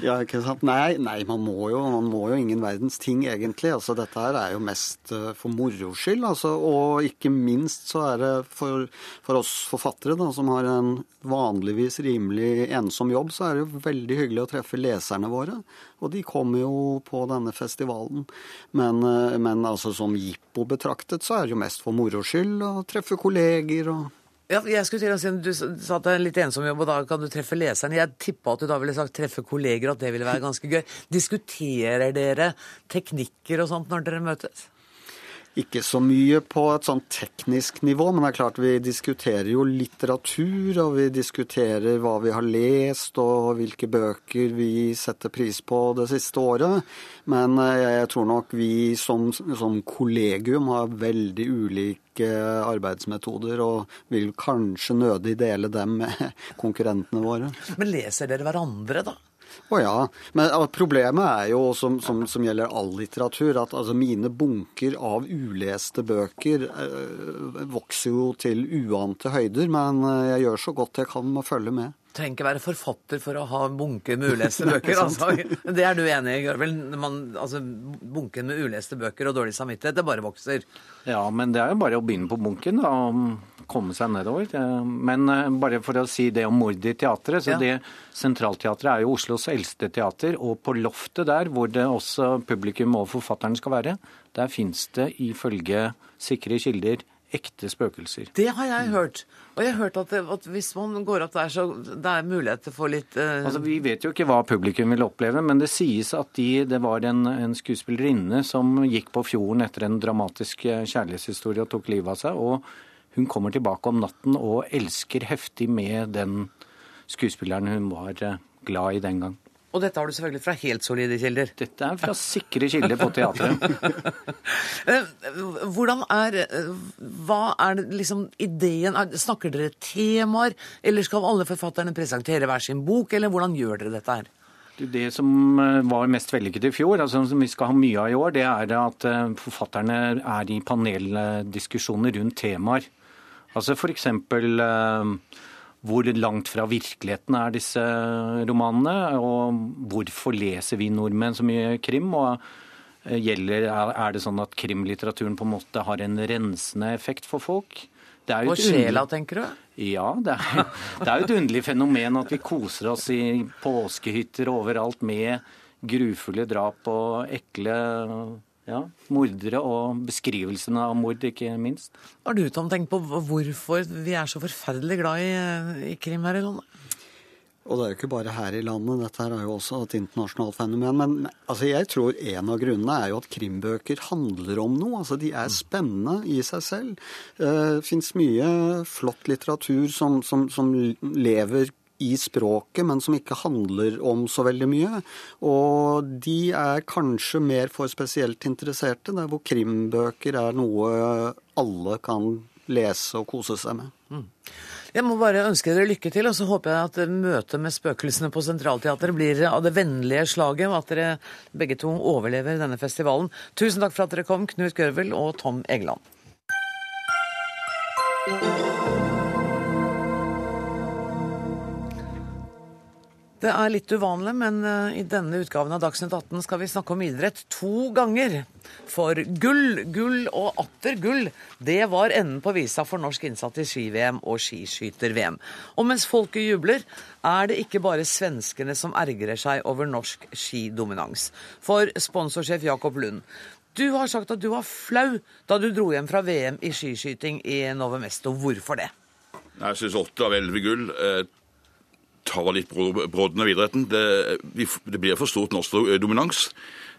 ja, ikke sant. Nei, nei man, må jo, man, må jo, ingen verdens ting, egentlig. Altså, dette her er jo mest uh, for moro skyld. Altså, og ikke minst så er det for, for oss forfattere, da, som har en vanligvis rimelig ensom jobb, så er det jo veldig hyggelig å treffe leserne våre. Og de kommer jo på denne festivalen. Men, uh, men altså, som jippo betraktet, så er det jo mest for moro skyld å treffe kolleger og ja, jeg skulle til å si, Du sa at det er litt ensom jobb, og da kan du treffe leseren. Jeg tippa at du da ville sagt treffe kolleger, og at det ville være ganske gøy. Diskuterer dere teknikker og sånt når dere møtes? Ikke så mye på et sånn teknisk nivå, men det er klart vi diskuterer jo litteratur, og vi diskuterer hva vi har lest, og hvilke bøker vi setter pris på det siste året. Men eh, jeg tror nok vi som, som kollegium har veldig ulike arbeidsmetoder, og vil kanskje nødig dele dem med konkurrentene våre. Men leser dere hverandre, da? Å ja. Men problemet er jo, som, som, som gjelder all litteratur, at altså, mine bunker av uleste bøker øh, vokser jo til uante høyder. Men eh, jeg gjør så godt jeg kan med å følge med trenger ikke være forfatter for å ha bunke med uleste bøker. altså. Det er du enig i, Gørvel? Altså, bunken med uleste bøker og dårlig samvittighet, det bare vokser. Ja, men det er jo bare å begynne på bunken da, komme seg nedover. Men eh, bare for å si det om mord i teatret. så ja. det Sentralteatret er jo Oslos eldste teater, og på loftet der, hvor det også publikum og forfatteren skal være, der fins det ifølge sikre kilder ekte spøkelser. Det har jeg hørt. Og jeg har hørt at, det, at hvis man går opp der, så det er å få litt uh... Altså, Vi vet jo ikke hva publikum vil oppleve, men det sies at de, det var en, en, skuespillerinne som gikk på fjorden etter en dramatisk eh, kjærlighetshistorie og tok livet av seg. og hun kommer tilbake om natten og elsker heftig med den skuespilleren hun var eh, glad i den gang. Og dette har du selvfølgelig fra helt solide kilder. Dette er fra sikre kilder på teatret. Eh, Hvordan er eh, Hva er liksom ideen? Er- Snakker dere temaer, eller skal alle forfatterne presentere hver sin bok, eller hvordan gjør dere dette her? Det som var mest vellykket i fjor, altså som vi skal ha mye av i år, det er at forfatterne er i paneldiskusjoner rundt temaer. Altså f.eks. Hvor langt fra virkeligheten er disse romanene, og hvorfor leser vi nordmenn så mye krim? og eh, gjelder, er det sånn at krimlitteraturen på en måte har en rensende effekt for folk? Det er Og sjela, tenker du? ja, det er, det er jo et underlig fenomen at vi koser oss i påskehytter overalt med grufulle drap og ekle ja, mordere og beskrivelsene av mord, ikke minst. Har du, Tom, tenkt på hvorfor vi er så forferdelig glad i, i krim her i landet? Og det er jo ikke bare her i landet, dette her er jo også et internasjonalt fenomen. Men altså, jeg tror en av grunnene er jo at krimbøker handler om noe. Altså, de er spennende i seg selv. Eh, Det fins mye flott litteratur som, som, som lever i språket, men som ikke handler om så veldig mye. Og de er kanskje mer for spesielt interesserte, der hvor krimbøker er noe alle kan lese og kose seg med. Jeg må bare ønske dere lykke til, og så håper jeg at møtet med spøkelsene på Centralteatret blir av det vennlige slaget, og at dere begge to overlever denne festivalen. Tusen takk for at dere kom, Knut Gørvel og Tom Egeland. Det er litt uvanlig, men eh, i denne utgaven av Dagsnytt 18 skal vi snakke om idrett to ganger. For gull, gull og atter gull, det var enden på visa for norsk innsatt i ski-VM og skiskyter-VM. Og mens folket jubler, er det ikke bare svenskene som ergrer seg over norsk skidominans. For sponsorsjef Jakob Lund, du har sagt at du var flau da du dro hjem fra VM i skiskyting i Novemesto. Hvorfor det? Jeg syns åtte av elleve gull eh, tar litt bro- brodden av idretten. Det, det blir for stort norsk dominans.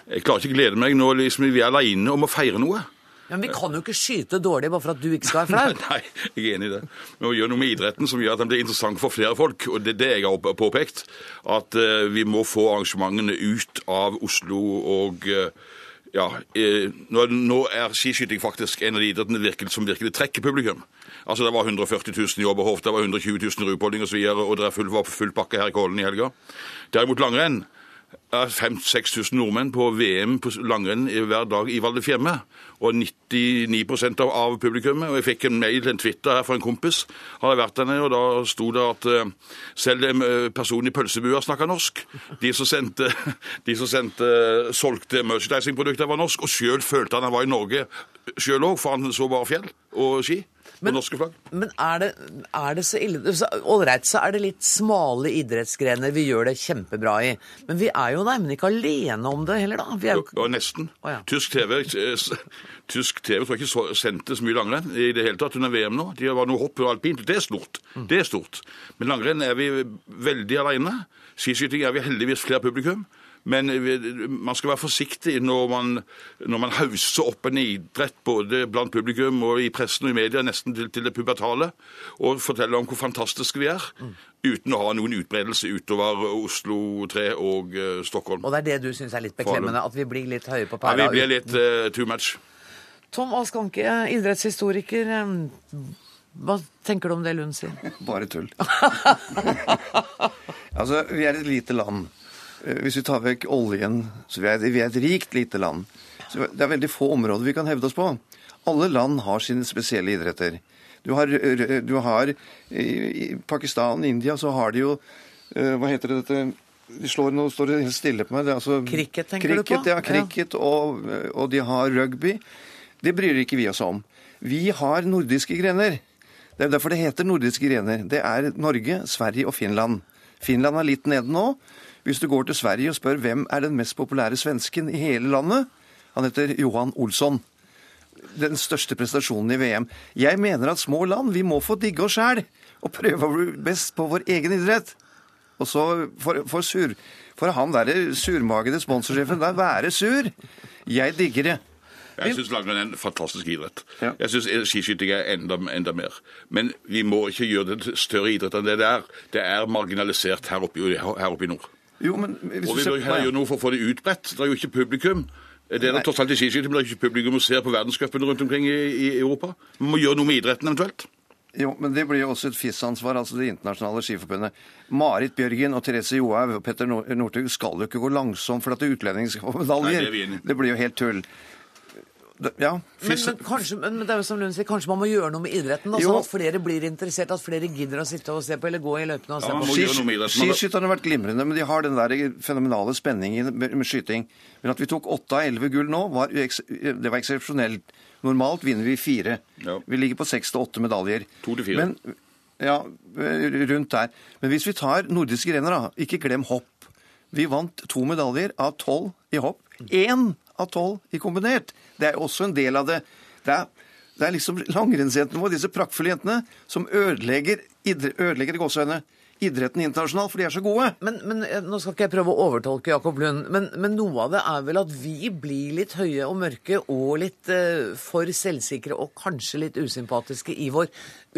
Jeg klarer ikke å glede meg nå liksom, vi er aleine om å feire noe. Men vi kan jo ikke skyte dårlig bare for at du ikke skal være flau. Nei, jeg er enig i det. Vi må gjøre noe med idretten som gjør at den blir interessant for flere folk. Og det er det jeg har påpekt. At eh, vi må få arrangementene ut av Oslo og eh, ja, eh, nå, nå er skiskyting faktisk en av de idrettene som virkelig trekker publikum. Altså Det var 140 000 i Oberhof, det var 120 000 i Rudpolding osv., og, og det full, var full pakke her i Kollen i helga. Derimot langrenn er 5000-6000 nordmenn på VM på langrenn hver dag i Val di Fiemme. Og 99% av, av publikummet. Og jeg fikk en mail, en Twitter her fra en kompis. Har jeg vært der nede, og da sto det at uh, selv personen eh, person i pølsebua snakka norsk. De som sendte, de som sendte solgte merchandisingprodukter, var norsk. Og sjøl følte han han var i Norge sjøl òg, for han så bare fjell og ski. Og norske flagg. Men er det, er det så ille så- Ålreit, så er det litt smale idrettsgrener vi gjør det kjempebra i. Men vi er jo nemlig ikke alene om det heller, da. Vi er jo Ja, nesten. Tysk TV eh, Tysk TV tror jeg ikke så, sendte så mye langrenn i det hele tatt under VM nå. De var noe hopp og alpint. Det er stort. Det er stort. Men langrenn er vi veldig alene. Skiskyting er vi heldigvis flere publikum. Men man skal være forsiktig når man, når man hauser opp en idrett både blant publikum og i pressen og i media nesten til, til det pubertale, og fortelle om hvor fantastiske vi er, uten å ha noen utbredelse utover Oslo 3 og uh, Stockholm. Og det er det du syns er litt beklemmende, at vi blir litt høye på Ja, vi blir litt uh, too much. Tom Askanke, idrettshistoriker. eh, Hva tenker du om det Lund sier? Bare tull. altså, vi er et lite land. Eh, Hvis vi tar vekk oljen, så vi er, vi er et rikt lite land. Så det er veldig få områder vi kan hevde oss på. Alle land har sine spesielle idretter. Du har, eh, du har i Pakistan Pakistan, India, så har de jo eh, Hva heter det dette de slår, Nå står det helt stille på meg. Det er altså, Cricket, tenker du på? cricket, Ja, cricket, Og, og de har rugby. Det bryr ikke vi oss om. Vi har nordiske grener. Det er derfor det heter nordiske grener. Det er Norge, Sverige og Finland. Finland er litt nede nå. Hvis du går til Sverige og spør hvem er den mest populære svensken i hele landet, han heter Johan Olsson. Den største prestasjonen i VM. Jeg mener at små land, vi må få digge oss sjæl og prøve å bli best på vår egen idrett. Og så for, for, sur, for han derre surmagede sponsorsjefen der være sur. Jeg digger det. Jeg syns langrenn er en fantastisk idrett. Jeg syns skiskyting er enda, enda mer. Men vi må ikke gjøre det større idrett enn det det er. Det er marginalisert her oppe, her oppe i nord. Jo, men hvis Og vi bør gjøre noe for å få det utbredt. Det er jo ikke publikum. Det er det tross alt i skiskyting, men det er ikke publikum å ser på verdenscupen rundt omkring i, i Europa. Vi må gjøre noe med idretten eventuelt. Jo, men det blir jo også et FIS-ansvar, altså Det internasjonale skiforbundet. Marit Bjørgen og Therese Johaug og Petter Nor- Northug skal jo ikke gå langsomt for at utlendinger skal få medaljer. Nei, er det blir jo helt tull. Ja, Men, men, kanskje, men det er jo som Lund sier, kanskje man må gjøre noe med idretten? da, Sånn at flere blir interessert, at flere gidder å sitte og se på, eller gå i løypene og se på. Skis- Skiskytterne har vært glimrende, men de har den der fenomenale spenningen med, med skyting. Men at vi tok åtte av elleve gull nå, var, det var eksepsjonelt. Normalt vinner vi fire. Vi ligger på seks til åtte medaljer. To til fire. Men, ja, rundt der. Men hvis vi tar nordiske grener, da, ikke glem hopp. Vi vant to medaljer av tolv i hopp. Én av tolv i kombinert. Det er også en del av det. Det er, det er liksom langrennsjentene våre, disse praktfulle jentene, som ødelegger, idre, ødelegger gåsehøyne idretten internasjonalt, for de er så gode. Men, men eh, Nå skal ikke jeg prøve å overtolke Jakob Lund, men, men noe av det er vel at vi blir litt høye og mørke og litt eh, for selvsikre og kanskje litt usympatiske i vår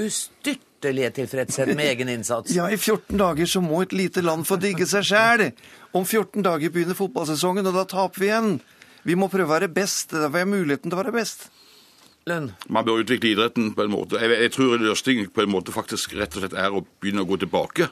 ustyrtelige tilfredshet med egen innsats. Ja, i 14 dager så må et lite land få digge seg sjæl. Om 14 dager begynner fotballsesongen, og da taper vi igjen. Vi må prøve å være best. Da får jeg muligheten til å være best. Lønn. Man bør utvikle idretten på en måte. Jeg, jeg tror løsningen på en måte faktisk rett og slett er å begynne å gå tilbake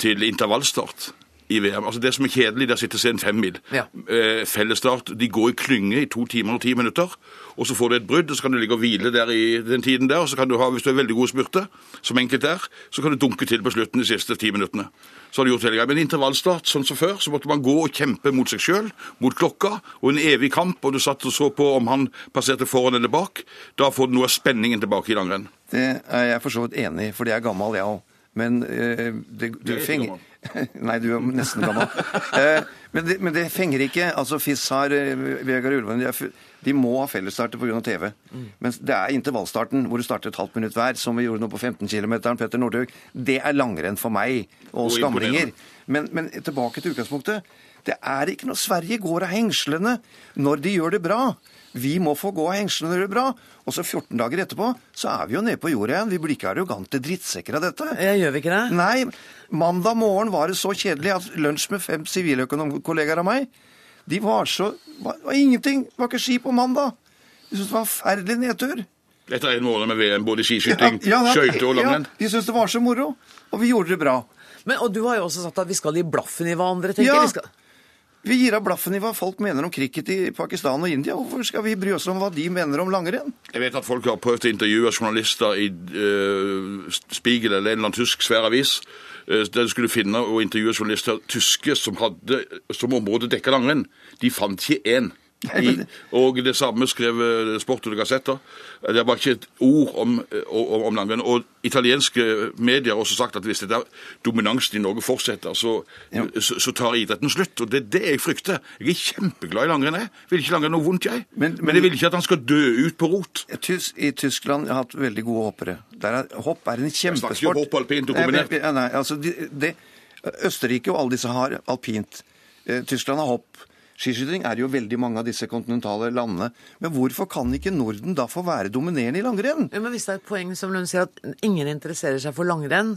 til intervallstart i VM. Altså Det som er kjedelig, det er å sitte og se en femmil. Ja. Eh, fellesstart. De går i klynge i to timer og ti minutter. Og så får du et brudd, og så kan du ligge og hvile der i den tiden der. Og så kan du ha, hvis du er veldig god spurte, som enkelt er, så kan du dunke til på slutten de siste ti minuttene. Så har du gjort hele greia. Men intervallstart, sånn som før, så måtte man gå og kjempe mot seg sjøl, mot klokka, og en evig kamp. Og du satt og så på om han passerte foran eller bak. Da får du noe av spenningen tilbake i langrenn. Det er jeg for så vidt enig i, for jeg er gammel, jeg òg. Men øh, det, Du Nei, du er nesten gammel. Eh, men, det, men det fenger ikke. Altså, FIS har eh, Vegard Ulven de, de må ha fellesstarter pga. TV. Men det er intervallstarten, hvor du starter et halvt minutt hver, som vi gjorde nå på 15 km. Petter Northug. Det er langrenn for meg, og Og skamringer. Men, men tilbake til utgangspunktet. Det er ikke noe Sverige går av hengslene når de gjør det bra. Vi må få gå av hengslene når det er bra. Og så 14 dager etterpå så er vi jo nede på jorda igjen. Vi blir ikke arrogante drittsekker av dette. Ja, gjør vi ikke det? Nei. Mandag morgen var det så kjedelig at lunsj med fem siviløkonomkollegaer av meg, de var så var, var ingenting. Det var ikke ski på mandag. De syntes det var en forferdelig nedtur. Etter en måned med VM, både skiskyting, Ja, ja, skøyter og langrenn. Ja, de syntes det var så moro. Og vi gjorde det bra. Men, og du har jo også sagt at vi skal gi blaffen i hva andre tenker. Ja. Vi gir av blaffen i hva folk mener om cricket i Pakistan og India. Hvorfor skal vi bry oss om hva de mener om langrenn? Jeg vet at folk har prøvd å intervjue journalister i uh, Spiegel eller en eller annen tysk svær avis. eh, der de skulle finne og intervjue journalister tyske som hadde som område dekka langrenn. De fant ikke én. I, og det samme skrev eh, Sport og Gazzetta. Det var ikke et ord om, eh, om, om langrenn. Og italienske medier har også sagt at hvis dette dominansen i Norge fortsetter, så, så, så tar idretten slutt. Og det er det jeg frykter. Jeg er kjempeglad i langrenn. jeg. Vil ikke langrenn noe vondt, jeg. Men, jeg vil ikke at han skal dø ut på rot. I Tyskland har hatt veldig gode hoppere. Er, hopp er en snakker kjempesport. om hopp, alpint og kombinert. Nei, nei, altså, de, de, Østerrike og alle disse har alpint. Eh, Tyskland har hopp. Skiskyting er jo veldig mange av disse kontinentale landene. Men hvorfor kan ikke Norden da få være dominerende i langrenn? Ja, men Hvis det er et poeng som Lund sier at ingen interesserer seg for langrenn,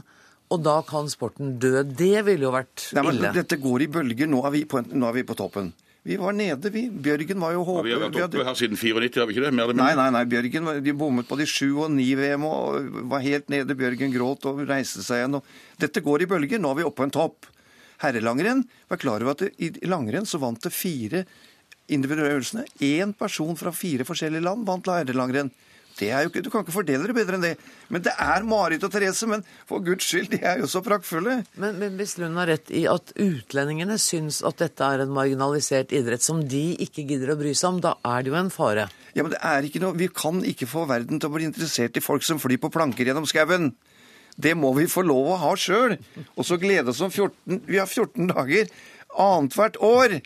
og da kan sporten dø, det ville jo vært Nei, men ille. Dette går i bølger. Nå er vi på, nå er vi på toppen. Vi var nede, vi. Bjørgen var jo Ja, vi har vært oppe hadde- her siden 94, har vi ikke det? Mer eller Nei, mindre? nei, nei, Bjørgen de bommet på de sju og ni VM og var helt nede. Bjørgen gråt og reiste seg igjen. Og dette går i bølger. Nå er vi oppe på en topp. Herrelangrenn, vær klar over at i langrenn så vant det fire individuelle øvelsene. Én person fra fire forskjellige land vant herrelangrenn. Det er jo ikke, Du kan ikke fordele det bedre enn det. Men det er Marit og Therese. Men for guds skyld, de er jo så praktfulle. Men, men hvis Lund har rett i at utlendingene syns at dette er en marginalisert idrett som de ikke gidder å bry seg om, da er det jo en fare. Ja, men det er ikke noe, Vi kan ikke få verden til å bli interessert i folk som flyr på planker gjennom skauen. Det må vi få lov å ha sjøl. Og så glede oss om 14 Vi har 14 dager annethvert år.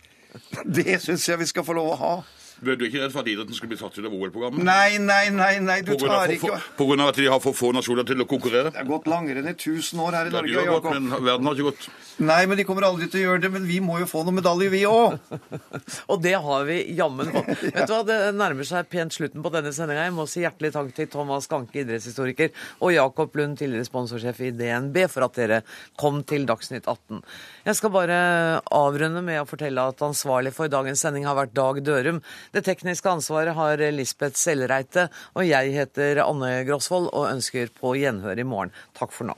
Det syns jeg vi skal få lov å ha. Du er ikke redd for at idretten skal bli tatt ut av OL-programmet? Nei, nei, nei, nei, du tar for- ikke På grunn av at de har for få nasjoner til å konkurrere? Det har gått langrenn i 1000 år her i Ja, de Norge, har gått, men verden har ikke gått. Nei, men de kommer aldri til å gjøre det. Men vi må jo få noen medaljer, vi òg. Og det har vi jammen fått. Vet du hva, Det nærmer seg pent slutten på denne sendinga. Jeg må si hjertelig takk til Thomas Ganke, idrettshistoriker, og Jakob Lund, tidligere sponsorsjef i DNB, for at dere kom til Dagsnytt 18. Jeg skal bare avrunde med å fortelle at ansvarlig for dagens sending har vært Dag Dørum. Det tekniske ansvaret har Lisbeth Sellreite, og jeg heter Anne Grosvold og ønsker på gjenhør i morgen. Takk for nå.